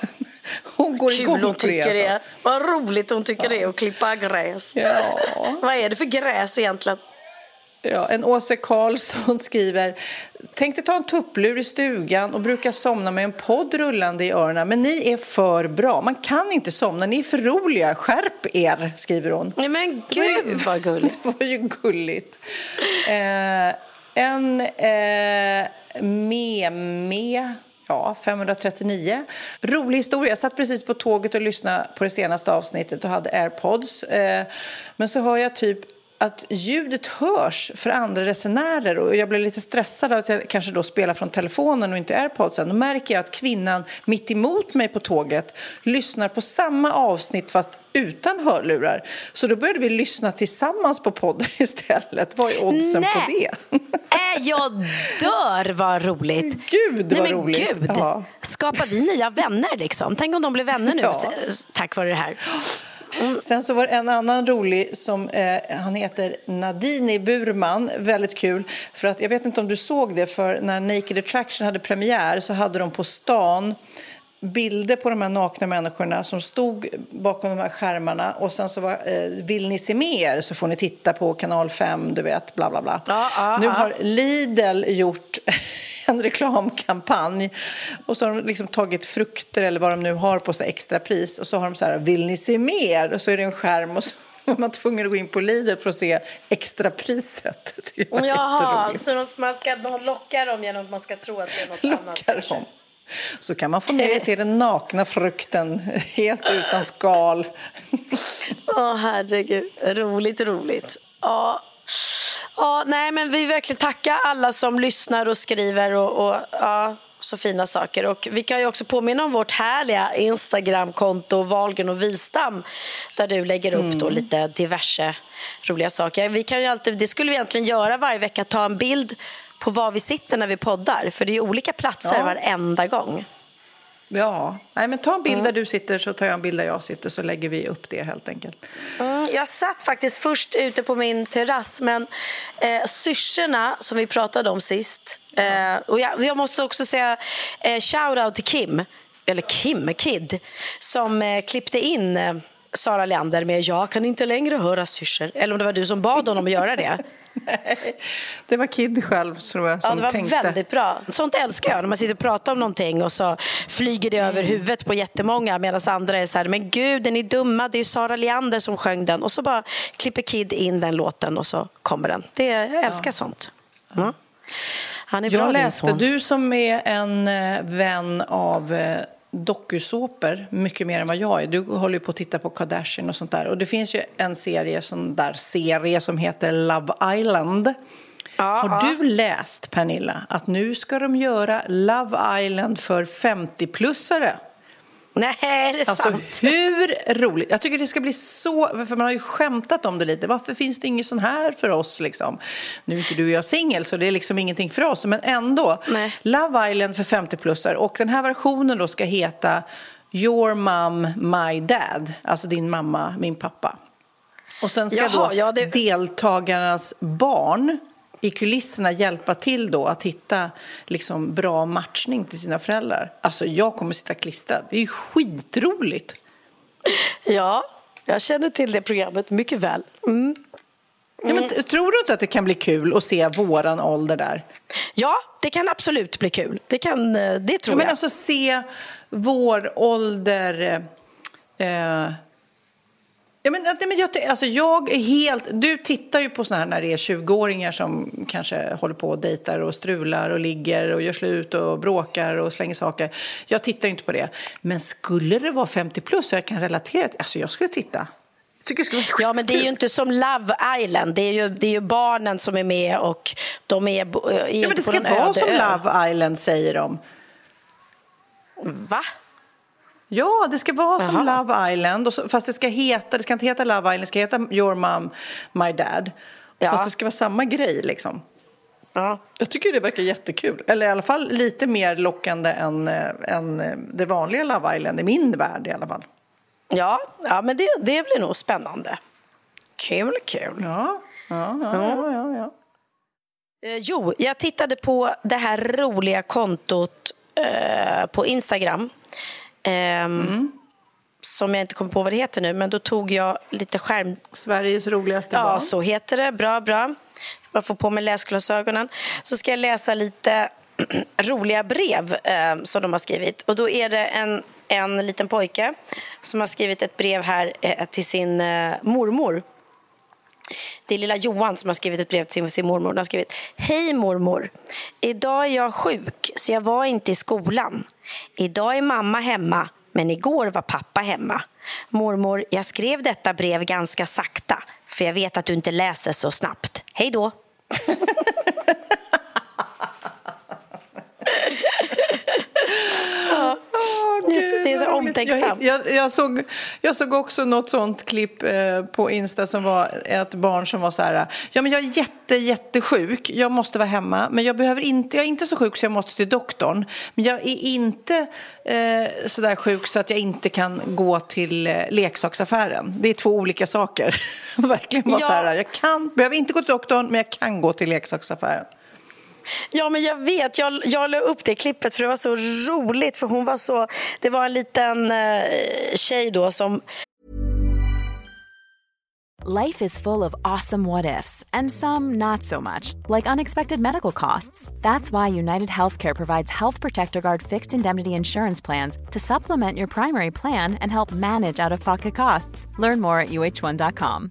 hon går igång Kul hon på det. tycker det Alltså. är. Vad roligt hon tycker det är att klippa gräs. Ja. Vad är det för gräs egentligen? Ja, en Åse Karlsson skriver Tänkte ta en tupplur i stugan och brukar somna med en podd rullande i öronen men ni är för bra. Man kan inte somna, ni är för roliga. Skärp er, skriver hon. Nej men ju- gud vad gulligt. Det var ju gulligt. Eh, en eh, meme, ja, 539. Rolig historia. Jag satt precis på tåget och lyssnade på det senaste avsnittet och hade airpods. Eh, men så hör jag typ att ljudet hörs för andra resenärer och jag blev lite stressad av att jag kanske då spelar från telefonen och inte airpodsen. Då märker jag att kvinnan mitt emot mig på tåget lyssnar på samma avsnitt fast utan hörlurar. Så då började vi lyssna tillsammans på podden istället. Vad är oddsen på Nej. det? Äh, jag dör vad roligt. Gud, Nej, vad roligt. Gud. Ja. Skapar vi nya vänner liksom? Tänk om de blir vänner nu Ja. tack vare det här. Mm. Sen så var det en annan rolig som eh, han heter Nadini Burman. Väldigt kul. För att jag vet inte om du såg det för när Naked Attraction hade premiär så hade de på stan bilder på de här nakna människorna som stod bakom de här skärmarna och sen så var eh, vill ni se mer så får ni titta på kanal 5 du vet bla bla bla. Ja, ja, nu har Lidl gjort en reklamkampanj och så har de liksom tagit frukter eller vad de nu har på sig extra pris och så har de så här vill ni se mer och så är det en skärm och så är man tvungen att gå in på Lidl för att se extrapriset. Var Jaha, så de, man ska de lockar dem genom att man ska tro att det är något annat. Lockar kanske. dem. Så kan man få med sig den nakna frukten helt utan skal. Åh, herregud. Roligt, roligt. Ja. Ja, nej, men vi verkligen tacka alla som lyssnar och skriver och, och ja, så fina saker. Och vi kan ju också påminna om vårt härliga Instagramkonto Valgen och Vistam där du lägger upp då lite diverse roliga saker. Vi kan ju alltid, det skulle vi egentligen göra varje vecka, ta en bild på var vi sitter när vi poddar. För det är olika platser Ja. varenda gång. Ja, nej men ta en bild där du sitter så tar jag en bild där jag sitter så lägger vi upp det helt enkelt. Mm, jag satt faktiskt först ute på min terrass, men eh, syrsorna som vi pratade om sist... Eh, och jag, jag måste också säga eh, shout-out till Kim, eller Kim, Kid, som eh, klippte in eh, Sara Leander med Jag kan inte längre höra syrsor. Eller om det var du som bad honom att göra det. Det var Kid själv tror jag Ja, som det var tänkte. väldigt bra. Sånt älskar jag, när man sitter och pratar om någonting och så flyger det över huvudet på jättemånga medan andra är så här, men gud, är ni dumma? Det är Sara Leander som sjöng den. Och så bara klipper Kid in den låten och så kommer den. Det, jag älskar sånt. Ja. Han är bra, Jag din läste, du som är en eh, vän av eh, dokusåpor mycket mer än vad jag är. Du håller ju på att titta på Kardashian och sånt där. Och det finns ju en serie, sån där serie som heter Love Island. Ja, Har ja. du läst, Pernilla, att nu ska de göra Love Island för 50-plussare? Nej, är det Alltså sant? hur roligt? Jag tycker det ska bli så, för man har ju skämtat om det lite. Varför finns det inget sån här för oss liksom? Nu är inte du och jag singel så det är liksom ingenting för oss, men ändå. Nej. Love Island för 50-plussare och den här versionen då ska heta Your mom, my dad. Alltså din mamma, min pappa. Och sen ska Jaha, då ja, det- deltagarnas barn i kulisserna hjälpa till då att hitta liksom bra matchning till sina föräldrar. Alltså jag kommer sitta klistrad. Det är ju skitroligt. Ja, jag känner till det programmet mycket väl. Mm. Ja, men, tror du inte att det kan bli kul att se våran ålder där? Ja, det kan absolut bli kul. Det, kan, eh, det tror ja, men jag. alltså se vår ålder... Eh, Ja, men, men jag, alltså jag är helt, du tittar ju på såna här när det är 20-åringar som kanske håller på och dejtar och strular och ligger och gör slut och bråkar och slänger saker. Jag tittar inte på det. Men skulle det vara 50 plus och jag kan relatera till, alltså jag skulle titta. Ja, men det är ju inte som Love Island. Det är ju, det är ju barnen som är med och de är, är ja, men det ska vara som Love Island säger de. Va? Ja, det ska vara som Aha. Love Island, fast det ska heta, det ska inte heta Love Island, det ska heta Your Mom, My Dad. Ja. Fast det ska vara samma grej liksom. Ja. Jag tycker det verkar jättekul. Eller i alla fall lite mer lockande än, äh, än det vanliga Love Island, i min värld i alla fall. Ja, ja men det, det blir nog spännande. Kul, kul. Ja, ja, ja. ja, ja, ja. Eh, jo, jag tittade på det här roliga kontot eh, på Instagram Um, mm. Som jag inte kommer på vad det heter nu, men då tog jag lite skärm... Sveriges roligaste ja, barn. Ja, så heter det. Bra, bra. Jag får på mig läsglasögonen. Så ska jag läsa lite roliga brev eh, som de har skrivit. Och då är det en, en liten pojke som har skrivit ett brev här eh, till sin eh, mormor. Det är lilla Johan som har skrivit ett brev till sin, mormor. Han har skrivit Hej mormor! Idag är jag sjuk så jag var inte i skolan. Idag är mamma hemma men igår var pappa hemma. Mormor, jag skrev detta brev ganska sakta för jag vet att du inte läser så snabbt. Hej då! det är så omtänksamt. Jag, jag, jag, såg, jag såg också något sånt klipp eh, på Insta som var ett barn som var så här, ja men jag är jätte, jättesjuk, jag måste vara hemma, men jag behöver inte, jag är inte så sjuk så jag måste till doktorn, men jag är inte eh, så där sjuk så att jag inte kan gå till eh, leksaksaffären. Det är två olika saker. Verkligen var ja. så här, jag kan, behöver inte gå till doktorn, men jag kan gå till leksaksaffären. Ja, men jag vet. Jag, jag la upp det klippet för det var så roligt. För hon var så... Det var en liten eh, tjej då som... Life is full of awesome what ifs and some not so much, like unexpected medical costs. That's why United Healthcare provides Health Protector Guard fixed indemnity insurance plans to supplement your primary plan and help manage out of pocket costs. Learn more at uh1.com.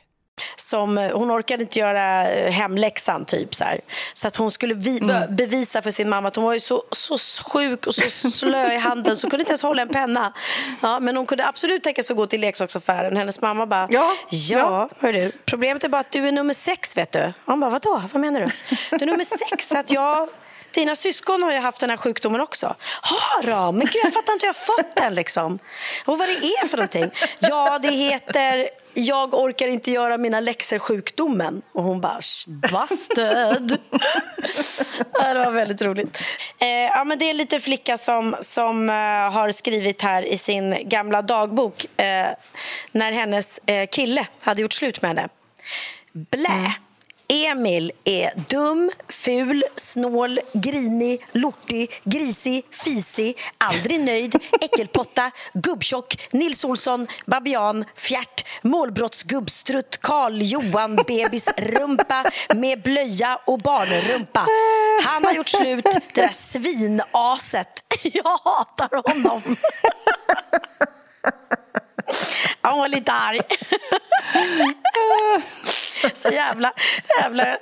Som, eh, hon orkade inte göra eh, hemläxan typ så här. Så att hon skulle vi, mm. bevisa för sin mamma att hon var ju så, så sjuk och så slö i handen så kunde inte ens hålla en penna. Ja, men hon kunde absolut tänka sig att gå till leksaksaffären. Hennes mamma bara, ja, ja, ja. du, problemet är bara att du är nummer sex vet du. Hon bara, vadå, vad menar du? Du är nummer sex, att jag dina syskon har ju haft den här sjukdomen också. Har de? Men gud, jag fattar inte hur jag har fått den liksom. Och vad det är för någonting. Ja, det heter jag orkar inte göra mina läxor-sjukdomen. Och hon bara, busted! det var väldigt roligt. Eh, ja, men det är en liten flicka som, som uh, har skrivit här i sin gamla dagbok uh, när hennes uh, kille hade gjort slut med henne. Blä! Emil är dum, ful, snål, grinig, lortig, grisig, fisig, aldrig nöjd, äckelpotta, gubbtjock, Nils Olsson, babian, fjärt, målbrottsgubbstrutt, Karl Johan, bebisrumpa med blöja och barnrumpa. Han har gjort slut, det där svinaset. Jag hatar honom. Han var lite arg. Så jävla, jävla eh,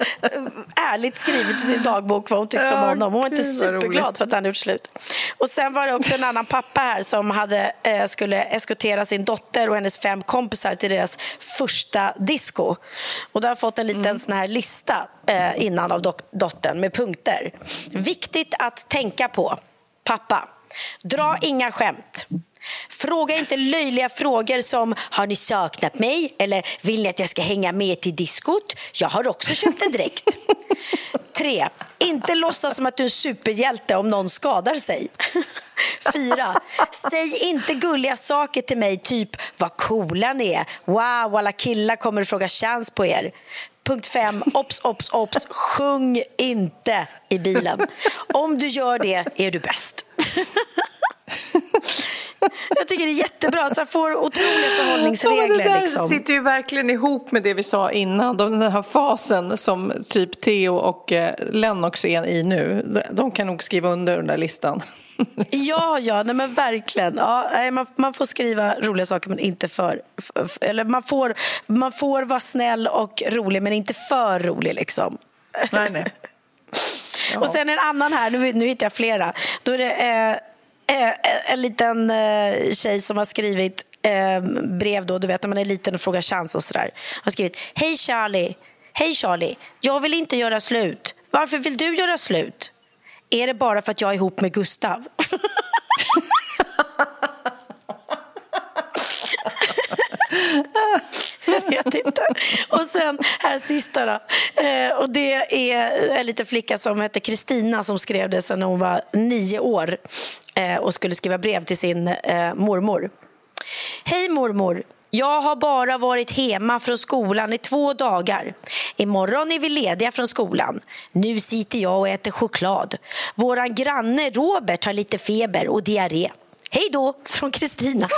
ärligt skrivet i sin dagbok vad hon tyckte om honom. Hon var inte superglad för att han gjort slut. Och sen var det också en annan pappa här som hade, eh, skulle eskortera sin dotter och hennes fem kompisar till deras första disco. Och då har fått en liten mm. sån här lista eh, innan av dottern med punkter. Viktigt att tänka på. Pappa, dra inga skämt. Fråga inte löjliga frågor som “Har ni saknat mig?” eller “Vill ni att jag ska hänga med till diskot?” Jag har också köpt en dräkt. 3. Inte låtsas som att du är en superhjälte om någon skadar sig. 4. Säg inte gulliga saker till mig, typ “Vad coola ni är!” “Wow, alla killar kommer att fråga chans på er!” Punkt 5. Ops, ops, ops. Sjung inte i bilen. Om du gör det är du bäst. Jag tycker det är jättebra. Så jag får otroliga förhållningsregler. Ja, det där liksom. sitter ju verkligen ihop med det vi sa innan. Den här fasen som typ Theo och eh, Lennox är i nu. De kan nog skriva under den där listan. Ja, ja, nej men verkligen. Ja, man, man får skriva roliga saker men inte för... för eller man får, man får vara snäll och rolig men inte för rolig liksom. Nej, nej. Ja. Och sen en annan här, nu, nu hittar jag flera. Då är det, eh, Eh, eh, en liten eh, tjej som har skrivit eh, brev då, du vet när man är liten och frågar chans och sådär. Har skrivit Hej Charlie, Hej Charlie, jag vill inte göra slut. Varför vill du göra slut? Är det bara för att jag är ihop med Gustav? jag vet inte. Och sen här sista då. Eh, och det är en liten flicka som heter Kristina som skrev det sen hon var nio år eh, och skulle skriva brev till sin eh, mormor. Hej mormor. Jag har bara varit hemma från skolan i två dagar. Imorgon är vi lediga från skolan. Nu sitter jag och äter choklad. Våran granne Robert har lite feber och diarré. Hej då, från Kristina.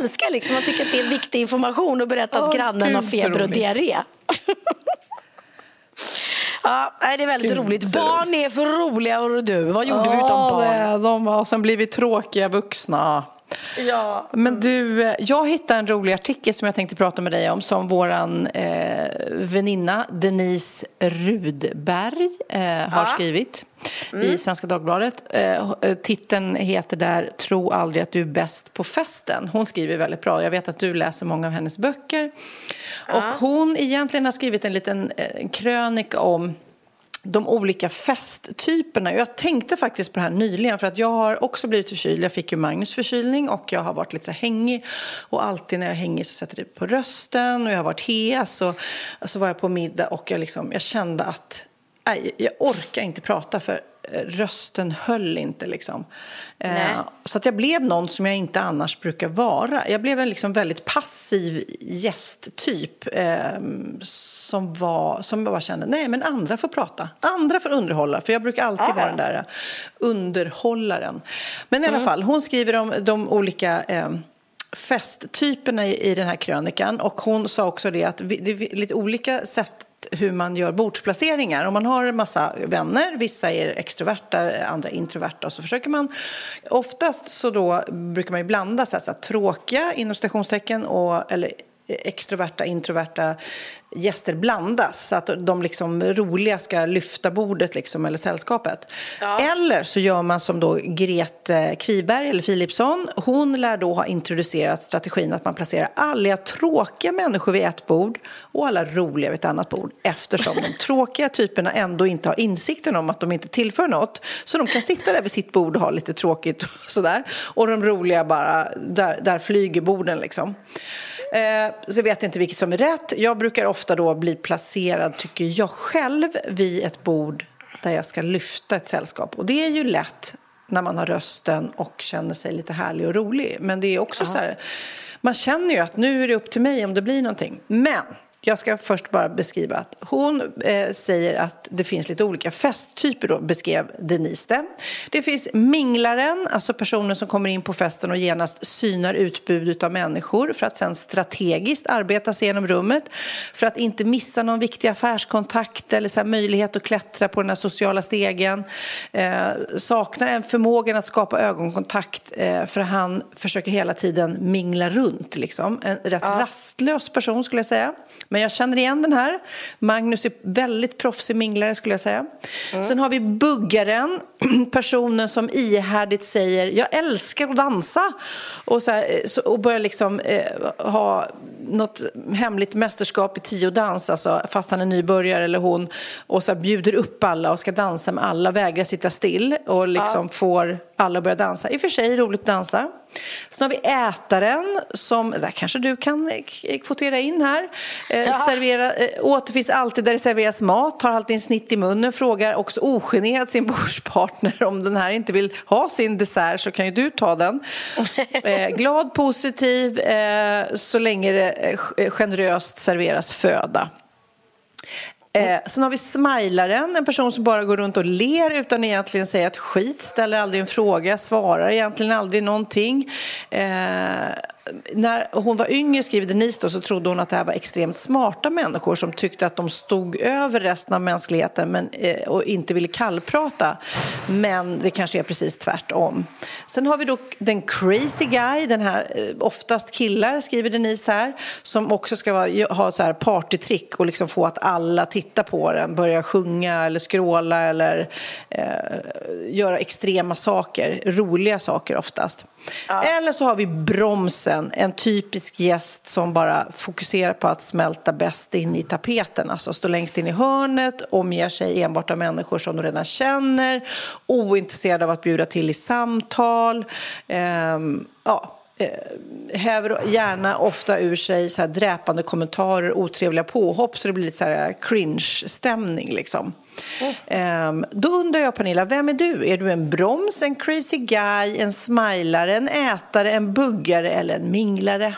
Älskar liksom, man tycker att det är viktig information att berätta att grannen Gud, har feber och diarré. Ja, det är väldigt Gud, roligt. Barn är för roliga, och du. Vad gjorde vi utan Ja, barn? det- De har sen blivit tråkiga vuxna. Ja. Men du, jag hittade en rolig artikel som jag tänkte prata med dig om som våran eh, väninna Denise Rudberg eh, har Ja. skrivit i Svenska Dagbladet. Eh, eh, titeln heter där Tro aldrig att du är bäst på festen. Hon skriver väldigt bra. Jag vet att du läser många av hennes böcker. Och hon egentligen har skrivit en liten eh, krönika om de olika festtyperna. Jag tänkte faktiskt på det här nyligen för att jag har också blivit förkyld. Jag fick ju Magnus förkylning och jag har varit lite så hängig. Och alltid när jag är hängig så sätter det på rösten och jag har varit hes. Och så var jag på middag och jag, liksom, jag kände att nej, jag orkar inte prata för eh, rösten höll inte liksom. Eh, så att jag blev någon som jag inte annars brukar vara. Jag blev en liksom väldigt passiv gästtyp eh, som, var, som jag bara kände, nej men andra får prata, andra får underhålla. För jag brukar alltid vara den där eh, underhållaren. Men i alla fall, hon skriver om de olika eh, festtyperna i, i den här krönikan. Och hon sa också det att vi, det är lite olika sätt hur man gör bordsplaceringar. Om man har en massa vänner, vissa är extroverta, andra introverta, och så försöker man... Oftast så då brukar man ju blanda så här, så här, tråkiga, inom stationstecken, och, eller extroverta, introverta gäster blandas så att de liksom roliga ska lyfta bordet liksom, eller sällskapet. Eller så gör man som då Grete Kviberg eller Philipsson. Hon lär då ha introducerat strategin att man placerar alla tråkiga människor vid ett bord och alla roliga vid ett annat bord eftersom de tråkiga typerna ändå inte har insikten om att de inte tillför något. Så de kan sitta där vid sitt bord och ha lite tråkigt och sådär. Och de roliga bara, där, där flyger borden liksom. Eh, så jag vet inte vilket som är rätt. Jag brukar ofta då bli placerad, tycker jag själv, vid ett bord där jag ska lyfta ett sällskap. Och det är ju lätt när man har rösten och känner sig lite härlig och rolig. Men det är också så här, man känner ju att nu är det upp till mig om det blir någonting. Men jag ska först bara beskriva att hon eh, säger att det finns lite olika festtyper då, beskrev Denise det. Det finns minglaren, alltså personen som kommer in på festen och genast synar utbudet av människor för att sen strategiskt arbeta sig genom rummet för att inte missa någon viktig affärskontakt eller så möjlighet att klättra på den här sociala stegen. Eh, saknar en förmågan att skapa ögonkontakt eh, för han försöker hela tiden mingla runt. Liksom. En rätt rastlös person skulle jag säga. Men jag känner igen den här. Magnus är väldigt proffsig minglare skulle jag säga. Sen har vi buggaren, personen som ihärdigt säger jag älskar att dansa och, så här, eh, så, och börjar liksom eh, ha något hemligt mästerskap i tiodans, alltså, fast han är nybörjare eller hon, och så här, bjuder upp alla och ska dansa med alla, vägrar sitta still och liksom får alla att börja dansa. I och för sig roligt att dansa. Sen har vi ätaren, som, där kanske du kan eh, kvotera in här. Eh, servera, eh, återfinns alltid där det serveras mat, tar alltid en snitt i munnen, frågar också ogenerat sin bordspartner om den här inte vill ha sin dessert så kan ju du ta den. Eh, glad, positiv, eh, så länge det eh, generöst serveras föda. Eh, sen har vi smilaren, en person som bara går runt och ler utan egentligen säga ett skit, ställer aldrig en fråga, svarar egentligen aldrig någonting. Eh, när hon var yngre, skriver Denise, då, så trodde hon att det här var extremt smarta människor som tyckte att de stod över resten av mänskligheten men, eh, och inte ville kallprata. Men det kanske är precis tvärtom. Sen har vi då den crazy guy, den här, eh, oftast killar, skriver Denise här, som också ska vara, ha så här partytrick och liksom få att alla tittar på den, börjar sjunga eller skråla eller eh, göra extrema saker, roliga saker oftast. Ja. Eller så har vi bromsen, en typisk gäst som bara fokuserar på att smälta bäst in i tapeten. Alltså stå längst in i hörnet, omger sig enbart av människor som de redan känner, ointresserad av att bjuda till i samtal. Ehm, ja, häver gärna ofta ur sig så här dräpande kommentarer, otrevliga påhopp så det blir lite så här cringe-stämning. Liksom. Mm. då undrar jag, Pernilla, vem är du? Är du en broms, en crazy guy, en smilare, en ätare, en buggare eller en minglare?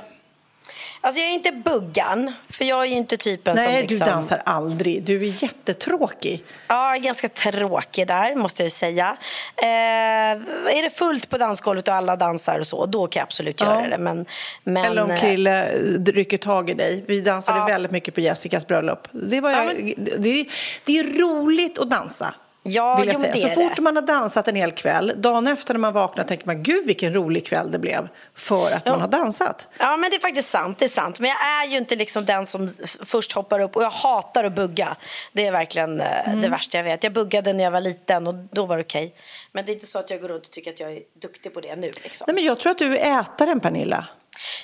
Alltså jag är inte buggan, för jag är inte typen Nej, som Nej, liksom... du dansar aldrig. Du är jättetråkig. Ja, jag är ganska tråkig där, måste jag säga. Eh, är det fullt på dansgolvet och alla dansar och så, då kan jag absolut ja. göra det. Men, men... Eller om eh, Krille rycker tag i dig. Vi dansade ja. väldigt mycket på Jessicas bröllop. Det, var, ja, men... det, det är roligt att dansa. Ja, vill jag säga. Så fort man har dansat en hel kväll, dagen efter när man vaknar tänker man gud vilken rolig kväll det blev för att ja. man har dansat. Ja, men det är faktiskt sant. Det är sant. Men jag är ju inte liksom den som först hoppar upp och jag hatar att bugga. Det är verkligen eh, mm. det värsta jag vet. Jag buggade när jag var liten och då var det okej. Okay. Men det är inte så att jag går runt och tycker att jag är duktig på det nu. Liksom. Nej, men jag tror att du är ätaren, Pernilla.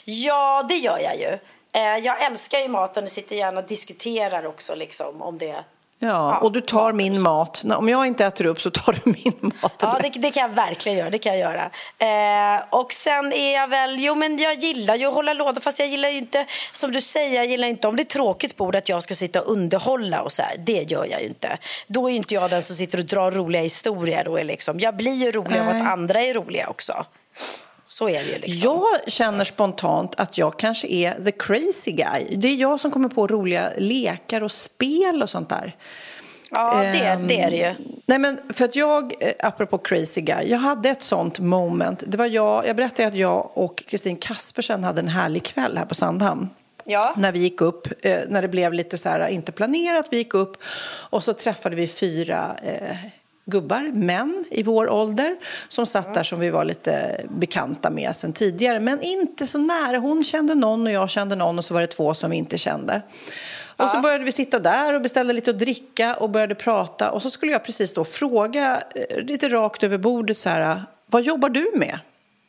Ja, det gör jag ju. Eh, jag älskar ju maten och sitter gärna och diskuterar också liksom, om det Ja, och du tar min mat. Om jag inte äter upp så tar du min mat. Ja, det, det, kan jag verkligen göra. Det kan jag göra. Eh, och sen är jag väl, jo men jag gillar ju att hålla låda, fast jag gillar ju inte, som du säger, jag gillar inte om det är tråkigt bord att jag ska sitta och underhålla och så här. Det gör jag ju inte. Då är inte jag den som sitter och drar roliga historier och är liksom, jag blir ju rolig av att andra är roliga också. Så är det ju liksom. Jag känner spontant att jag kanske är the crazy guy. Det är jag som kommer på roliga lekar och spel och sånt där. Ja, det, um, det är det ju. Nej, men för att jag, eh, apropå crazy guy, jag hade ett sånt moment. Det var jag, jag berättade att jag och Kristin Kaspersen hade en härlig kväll här på Sandhamn. Ja. När vi gick upp, eh, när det blev lite så här, inte planerat, vi gick upp och så träffade vi fyra eh, gubbar, män i vår ålder som satt där som vi var lite bekanta med sen tidigare. Men inte så nära. Hon kände någon och jag kände någon och så var det två som vi inte kände. Och så började vi sitta där och beställde lite att dricka och började prata. Och så skulle jag precis då fråga eh, lite rakt över bordet så här, vad jobbar du med?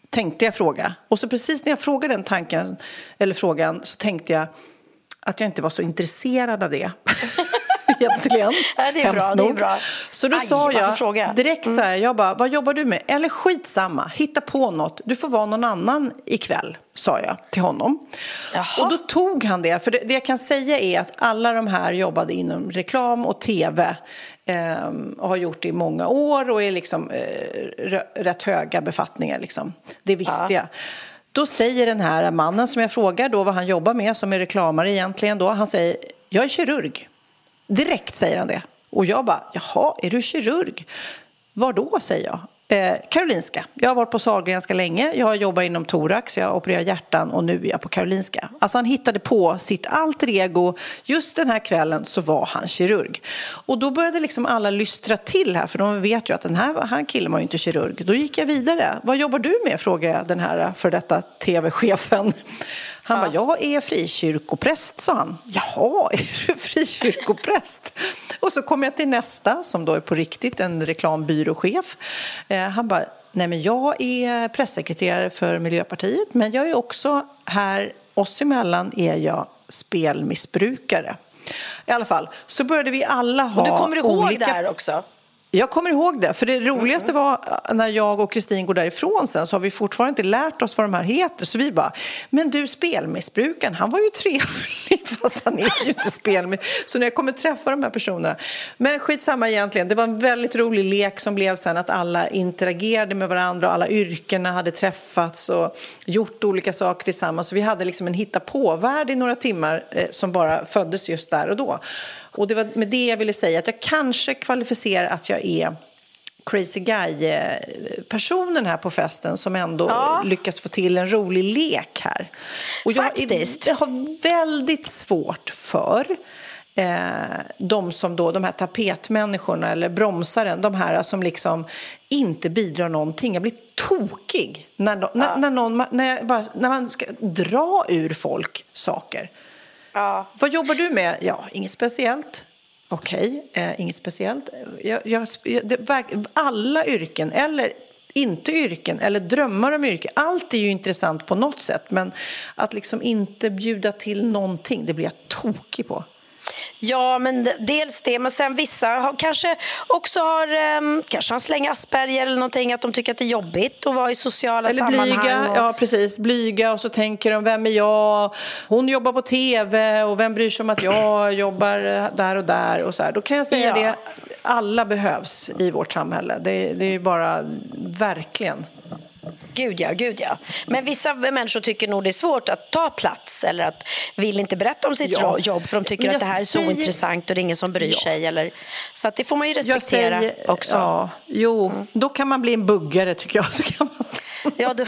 Tänkte jag fråga. Och så precis när jag frågade den tanken, eller frågan, så tänkte jag att jag inte var så intresserad av det. egentligen. Ja, det är bra, det är bra. Så då Aj, sa jag direkt så här, mm. jag bara, vad jobbar du med? Eller skitsamma, hitta på något. Du får vara någon annan ikväll, sa jag till honom. Jaha. Och då tog han det. För det, det jag kan säga är att alla de här jobbade inom reklam och tv eh, och har gjort det i många år och är liksom eh, rätt höga befattningar. Liksom. Det visste ja. jag. Då säger den här mannen som jag frågar då vad han jobbar med, som är reklamare egentligen då, han säger jag är kirurg. Direkt säger han det. Och jag bara, jaha, är du kirurg? Var då, säger jag. Eh, Karolinska. Jag har varit på Sahlgrenska länge. Jag jobbar inom thorax, jag opererar hjärtan och nu är jag på Karolinska. Alltså han hittade på sitt alter ego. Just den här kvällen så var han kirurg. Och då började liksom alla lystra till här, för de vet ju att den här, här killen var ju inte kirurg. Då gick jag vidare. Vad jobbar du med? frågade jag den här för detta tv-chefen. Han ja. bara, jag är frikyrkopräst, sa han. Jaha, är du frikyrkopräst? Och så kom jag till nästa, som då är på riktigt, en reklambyråchef. Eh, han bara, nej men jag är pressekreterare för Miljöpartiet, men jag är också här, oss emellan är jag spelmissbrukare. I alla fall, så började vi alla ha olika... Och du kommer ihåg olika... det här också? Jag kommer ihåg det, för det roligaste mm. var när jag och Kristin går därifrån sen så har vi fortfarande inte lärt oss vad de här heter. Så vi bara, men du spelmissbrukaren, han var ju trevlig fast han är ju inte spelmissbrukare. Så när jag kommer träffa de här personerna. Men skitsamma egentligen, det var en väldigt rolig lek som blev sen att alla interagerade med varandra och alla yrkena hade träffats och gjort olika saker tillsammans. Så vi hade liksom en hitta på-värld i några timmar eh, som bara föddes just där och då. Och det var med det jag ville säga att jag kanske kvalificerar att jag är crazy guy-personen här på festen som ändå Ja. lyckas få till en rolig lek här. Och jag, Faktiskt. jag har väldigt svårt för eh, de som då, de här tapetmänniskorna eller bromsaren, de här som liksom inte bidrar någonting. Jag blir tokig när, de, när, när, någon, när, bara, när man ska dra ur folk saker. Ja. Vad jobbar du med? Ja, inget speciellt. Okej, eh, inget speciellt. Jag, jag, det, alla yrken, eller inte yrken, eller drömmar om yrken. Allt är ju intressant på något sätt, men att liksom inte bjuda till någonting, det blir jag tokig på. Ja, men dels det. Men sen vissa har, kanske också har um, kanske har släng Asperger eller någonting. Att de tycker att det är jobbigt att vara i sociala Eller sammanhang. blyga, och- ja precis, blyga och så tänker de, vem är jag? Hon jobbar på tv och vem bryr sig om att jag jobbar där och där och så här. Då kan jag säga Ja. det, alla behövs i vårt samhälle. Det, det är ju bara, verkligen. Gud ja, gud ja. Men vissa människor tycker nog det är svårt att ta plats eller att vill inte berätta om sitt Ja. jobb för de tycker att det här är så säger- intressant och det är ingen som bryr Ja. sig. Eller... Så att det får man ju respektera säger, också. Ja, jo, då kan man bli en buggare tycker jag. Då, kan man, Ja, då,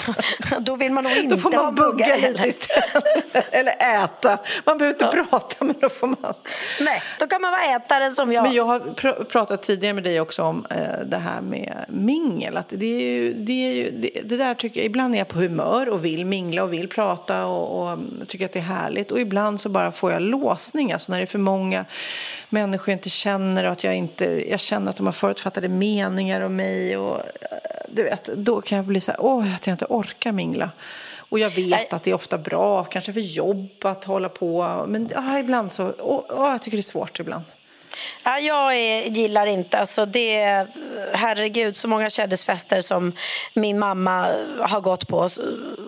då vill man nog inte då får ha man bugga lite istället. Eller äta. Man behöver inte prata, men då får man... Nej, då kan man vara ätaren som jag. Men jag har pr- pratat tidigare med dig också om eh, det här med mingel. Att det, är ju, det, är ju, det, det där tycker jag, ibland är jag på humör och vill mingla och vill prata och, och tycker att det är härligt. Och ibland så bara får jag låsning, alltså när det är för många människor inte känner och att jag inte, jag känner att de har förutfattade meningar om mig. Och, eh, du vet, då kan jag bli så här, åh, att jag inte orkar mingla. Och jag vet Nej. att det är ofta bra, kanske för jobb att hålla på. Men ah, ibland så, åh, åh, jag tycker det är svårt ibland. Ja, jag är, gillar inte, alltså det, herregud, så många kändisfester som min mamma har gått på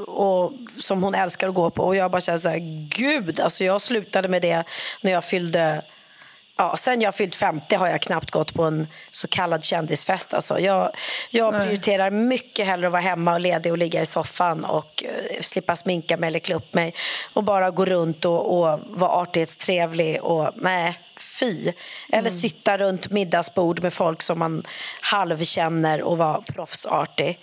och som hon älskar att gå på. Och jag bara känner så här, gud, alltså jag slutade med det när jag fyllde Ja, sen jag fyllt 50 har jag knappt gått på en så kallad kändisfest. Alltså jag jag prioriterar mycket hellre att vara hemma och ledig och ligga i soffan och eh, slippa sminka mig eller klä upp mig och bara gå runt och, och vara artighetstrevlig och nej, fy. Eller sitta runt middagsbord med folk som man halvkänner och vara proffsartig.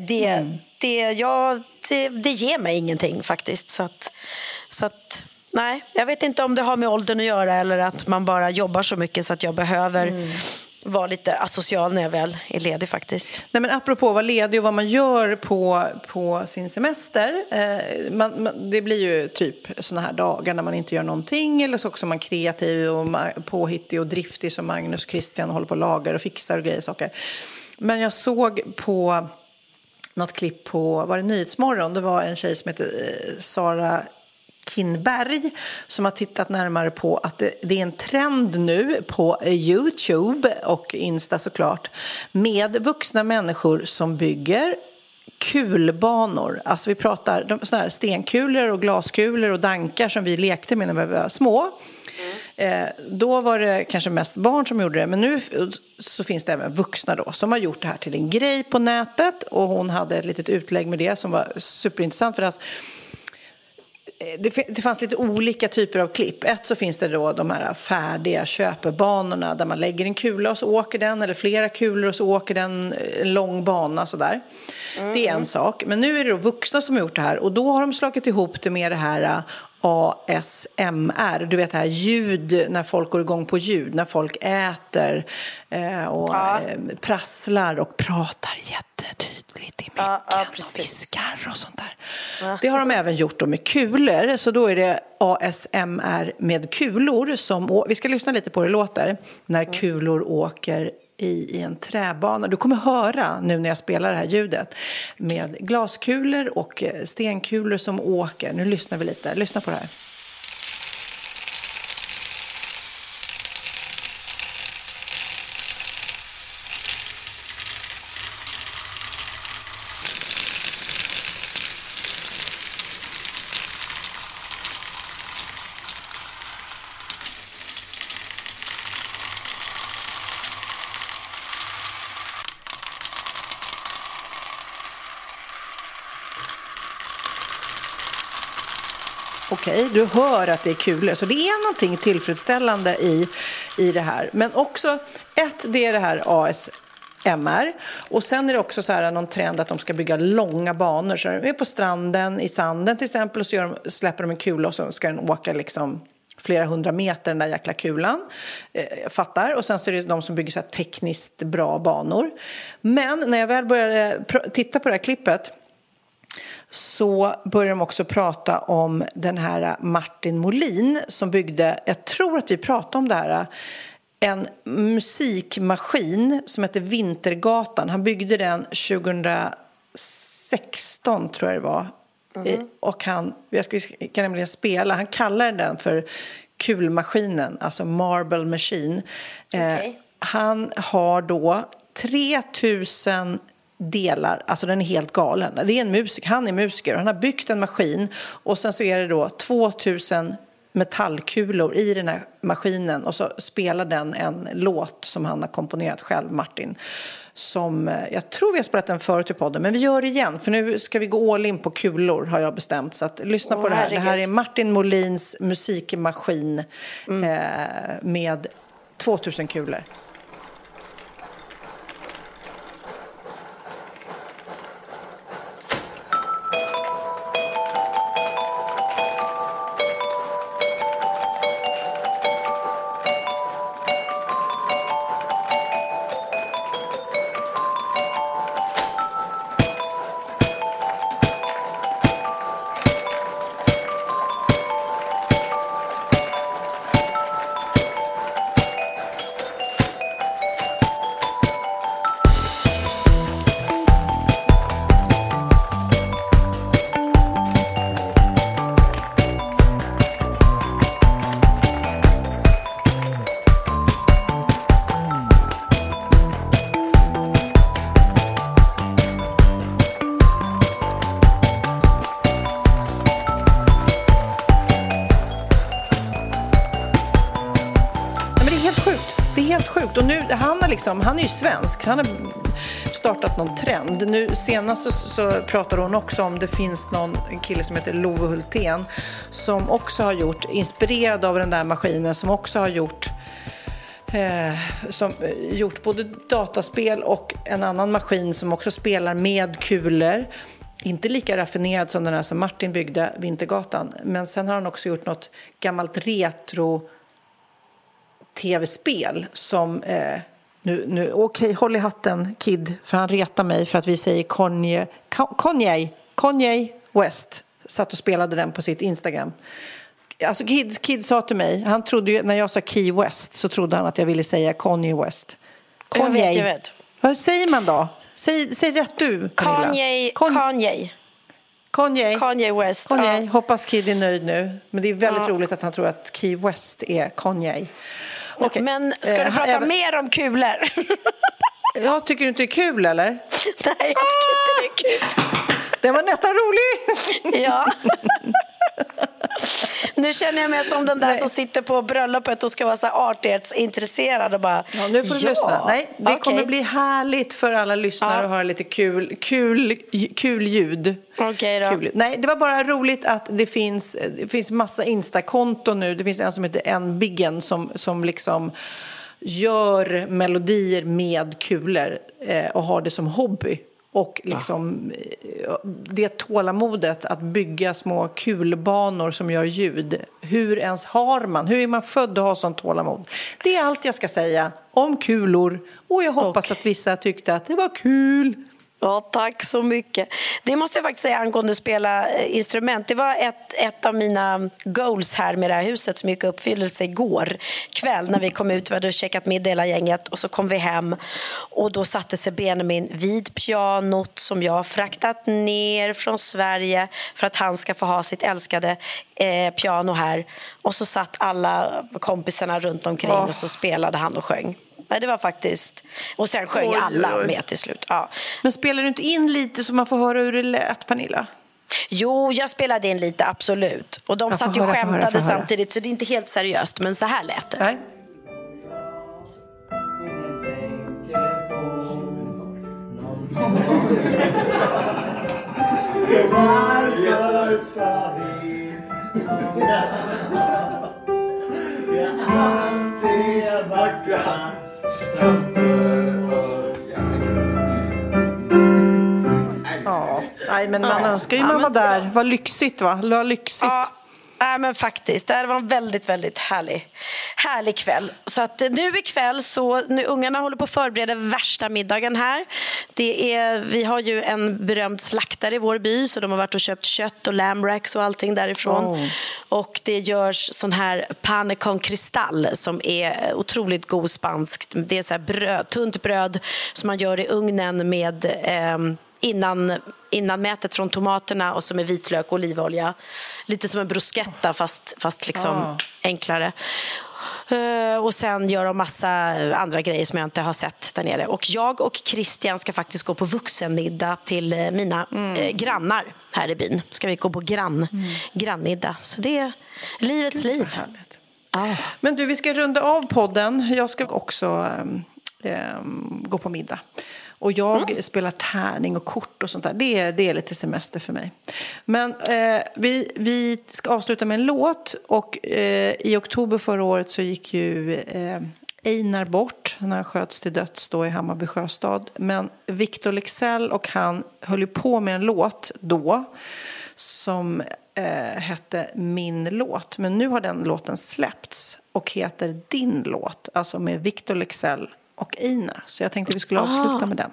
Det, det, jag, det, det ger mig ingenting faktiskt. Så att, så att, nej, jag vet inte om det har med åldern att göra eller att man bara jobbar så mycket så att jag behöver vara lite asocial när jag väl är ledig faktiskt. Nej, men apropå att vara ledig och vad man gör på, på sin semester. Eh, man, man, det blir ju typ såna här dagar när man inte gör någonting eller så också är man kreativ och påhittig och driftig som Magnus och Christian håller på och lagar och fixar och grejer saker. Men jag såg på något klipp på var det Nyhetsmorgon. Det var en tjej som heter eh, Sara Kinberg som har tittat närmare på att det, är en trend nu på Youtube och Insta såklart med vuxna människor som bygger kulbanor. Alltså vi pratar såna här stenkulor och glaskulor och dankar som vi lekte med när vi var små. Eh, då var det kanske mest barn som gjorde det, men nu så finns det även vuxna då som har gjort det här till en grej på nätet och hon hade ett litet utlägg med det som var superintressant för att alltså, det, det fanns lite olika typer av klipp. Ett så finns det då de här färdiga köpebanorna där man lägger en kula och så åker den eller flera kulor och så åker den eh, en lång bana sådär. Det är en sak. Men nu är det då vuxna som har gjort det här och då har de slagit ihop det med det här eh, ASMR, du vet det här ljud när folk går igång på ljud, när folk äter eh, och Ja. prasslar och pratar jättetydligt i micken Ja, ja, och viskar och sånt där. Det har de även gjort med kulor, så då är det ASMR med kulor som, vi ska lyssna lite på hur det låter, när kulor åker i, i en träbana. Du kommer höra nu när jag spelar det här ljudet med glaskulor och eh, stenkulor som åker. Nu lyssnar vi lite, lyssna på det här. Okej, du hör att det är kulor. Så det är någonting tillfredsställande i, i det här. Men också, ett, det är det här AS, MR. Och sen är det också så här någon trend att de ska bygga långa banor. Så de är på stranden, i sanden till exempel, och så gör de, släpper de en kula och så ska den åka liksom flera hundra meter, den där jäkla kulan. Eh, fattar. Och sen så är det de som bygger så här tekniskt bra banor. Men när jag väl började titta på det här klippet så började de också prata om den här Martin Molin som byggde, jag tror att vi pratade om det här, en musikmaskin som heter Vintergatan. Han byggde den 2016 tror jag det var. Eh, Och han, jag ska, nämligen spela, han kallar den för kulmaskinen, alltså Marble Machine. Eh, han har då 3000 delar, alltså den är helt galen. Det är en musiker, han är musiker han har byggt en maskin och sen så är det då 2000 metallkulor i den här maskinen och så spelar den en låt som han har komponerat själv, Martin. Som, eh, jag tror vi har spelat den förut i podden, men vi gör det igen för nu ska vi gå all in på kulor har jag bestämt. Så att, lyssna Åh, på det här. Det här herregud. är Martin Molins musikmaskin eh, med 2000 kulor. Liksom, han är ju svensk. Han har startat någon trend. Nu senast så, så pratar hon också om det finns någon kille som heter Love Hultén som också har gjort, inspirerad av den där maskinen, som också har gjort eh, som eh, gjort både dataspel och en annan maskin som också spelar med kulor. Inte lika raffinerad som den här som Martin byggde, Vintergatan. Men sen har han också gjort något gammalt retro tv-spel som... Eh, nu, nu, Okej, håll i hatten, Kid, för han retar mig för att vi säger Kanye, Ka- Kanye, Kanye West. Satt och spelade den på sitt Instagram. Alltså Kid, Kid sa till mig, han trodde ju, när jag sa Key West så trodde han att jag ville säga Kanye West. Jag vet, jag vet. Vad säger man då? Säg, säg rätt du, Pernilla. Kanye, Kon- Kanye. Kanye. Kanye West. Kanye. Ja. Hoppas Kid är nöjd nu. Men det är väldigt Ja. roligt att han tror att Key West är Kanye. Okej. Men ska Eh, du prata även- mer om kulor? Ja, tycker du inte det är kul eller? Nej, jag tycker inte det är kul. Den var nästan rolig! Ja. Nu känner jag mig som den där som sitter på bröllopet och ska vara så artighetsintresserad och bara... Ja, nu får du lyssna. Nej, det okej. kommer bli härligt för alla lyssnare Ja. att höra lite kul, kul, kul ljud. Okej då. Nej, det var bara roligt att det finns, det finns massa Insta-konton nu. Det finns en som heter Nbiggen som, som liksom gör melodier med kulor eh, och har det som hobby. Och liksom, eh, det tålamodet att bygga små kulbanor som gör ljud. Hur ens har man? Hur är man född att ha sånt tålamod? Det är allt jag ska säga om kulor. Och jag hoppas att vissa tyckte att det var kul. Ja, tack så mycket. Det måste jag faktiskt säga angående att spela eh, instrument. Det var ett, ett av mina goals här med det här huset som gick i uppfyllelse igår kväll när vi kom ut. Vi hade käkat middag hela gänget och så kom vi hem och då satte sig Benjamin vid pianot som jag fraktat ner från Sverige för att han ska få ha sitt älskade eh, piano här. Och så satt alla kompisarna runt omkring Åh. och så spelade han och sjöng. Nej, det var faktiskt... Och sen sjöng Oj, alla oj. med till slut. Ja. Men spelar du inte in lite så man får höra hur det lät, Pernilla? Jo, jag spelade in lite, absolut. Och de Jag satt ju och skämtade höra. samtidigt, så det är inte helt seriöst. Men så här lät det. Nej. Varför ska vi Vi är alltid vackra Ja, nej men man önskar ju man var där. Vad lyxigt va? Vad lyxigt. Ja. Nej, men faktiskt. Det var en väldigt, väldigt härlig, härlig kväll. Så att eh, nu ikväll så, nu ungarna håller på att förbereda värsta middagen här. Det är, vi har ju en berömd slaktare i vår by så de har varit och köpt kött och lambracks och allting därifrån. Oh. Och det görs sån här pane con cristal som är otroligt god spanskt. Det är så bröd, tunt bröd som man gör i ugnen med ehm, innan, innan mätet från tomaterna och så med vitlök och olivolja. Lite som en bruschetta fast, fast liksom Ah. enklare. Eh, och sen gör de massa andra grejer som jag inte har sett där nere. Och jag och Christian ska faktiskt gå på vuxenmiddag till eh, mina eh, grannar här i byn. Ska vi gå på grann, grannmiddag. Så det är livets liv. Ja. Men du, vi ska runda av podden. Jag ska också ehm, ehm, gå på middag. Och jag Mm. spelar tärning och kort och sånt där. Det är, det är lite semester för mig. Men eh, vi, vi ska avsluta med en låt. Och eh, i oktober förra året så gick ju eh, Einar bort. Han sköts till döds då i Hammarby sjöstad. Men Victor Lexell och han höll ju på med en låt då som eh, hette Min låt. Men nu har den låten släppts och heter Din låt. Alltså med Victor Lexell och Einar. Så jag tänkte vi skulle avsluta Ah. med den.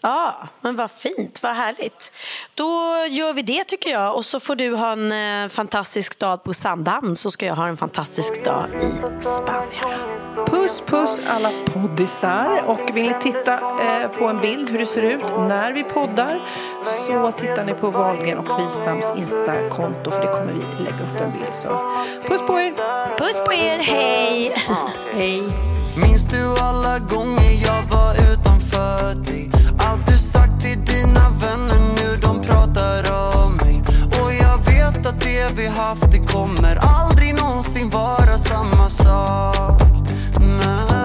Ja, men vad fint, vad härligt. Då gör vi det tycker jag. Och så får du ha en eh, fantastisk dag på Sandhamn så ska jag ha en fantastisk dag i Spanien. Puss puss alla poddisar. Och vill ni titta eh, på en bild hur det ser ut när vi poddar så tittar ni på Wahlgren och Wistams Insta-konto för det kommer vi lägga upp en bild. Så puss på er! Puss på er, hej! Hej! Minns du alla gånger jag var utanför dig? Allt du sagt till dina vänner nu, de pratar om mig Och jag vet att det vi haft, det kommer aldrig någonsin vara samma sak Nej.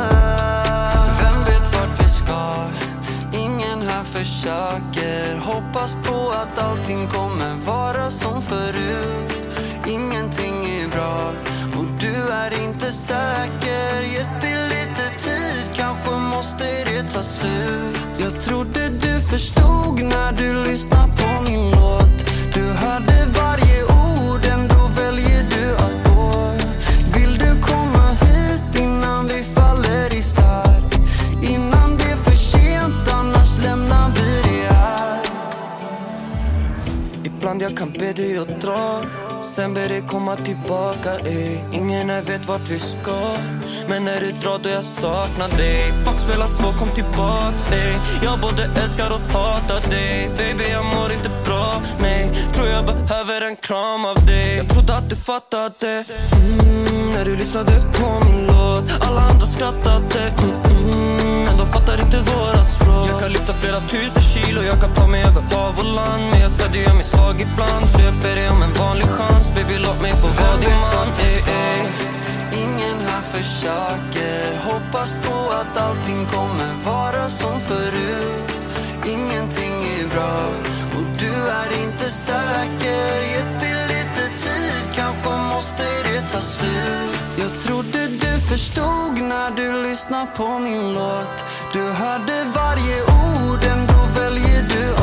Vem vet vart vi ska? Ingen här försöker Hoppas på att allting kommer vara som förut Ingenting är bra och du är inte säker Jätte tid, kanske måste det ta slut. Jag trodde du förstod när du lyssnade på min låt. Du hörde varje ord, ändå väljer du att gå. Vill du komma hit innan vi faller isär? Innan det är för sent, annars lämnar vi det här. Ibland jag kan be dig att dra. Sen ber dig komma tillbaka ey. Ingen här vet vart vi ska. Men när du drar då jag saknar dig. Fuck spela så, kom tillbaks ey. Jag både älskar och hatar dig. Baby jag mår inte bra, nej Tror jag behöver en kram av dig. Jag trodde att du fattade. Mm, När du lyssnade på min låt. Alla andra skrattade. Mm, mm, Men de fattar inte vårat språk. Jag kan lyfta flera tusen kilo. Jag kan ta mig över hav och land. Men du gör mig svag ibland Så jag ber dig om en vanlig chans. Baby låt mig få vara din man. Ey, ey. Ingen här försöker. Hoppas på att allting kommer vara som förut. Ingenting är bra och du är inte säker. Gett dig lite tid, kanske måste det ta slut. Jag trodde du förstod när du lyssnade på min låt. Du hörde varje ord, ändå väljer du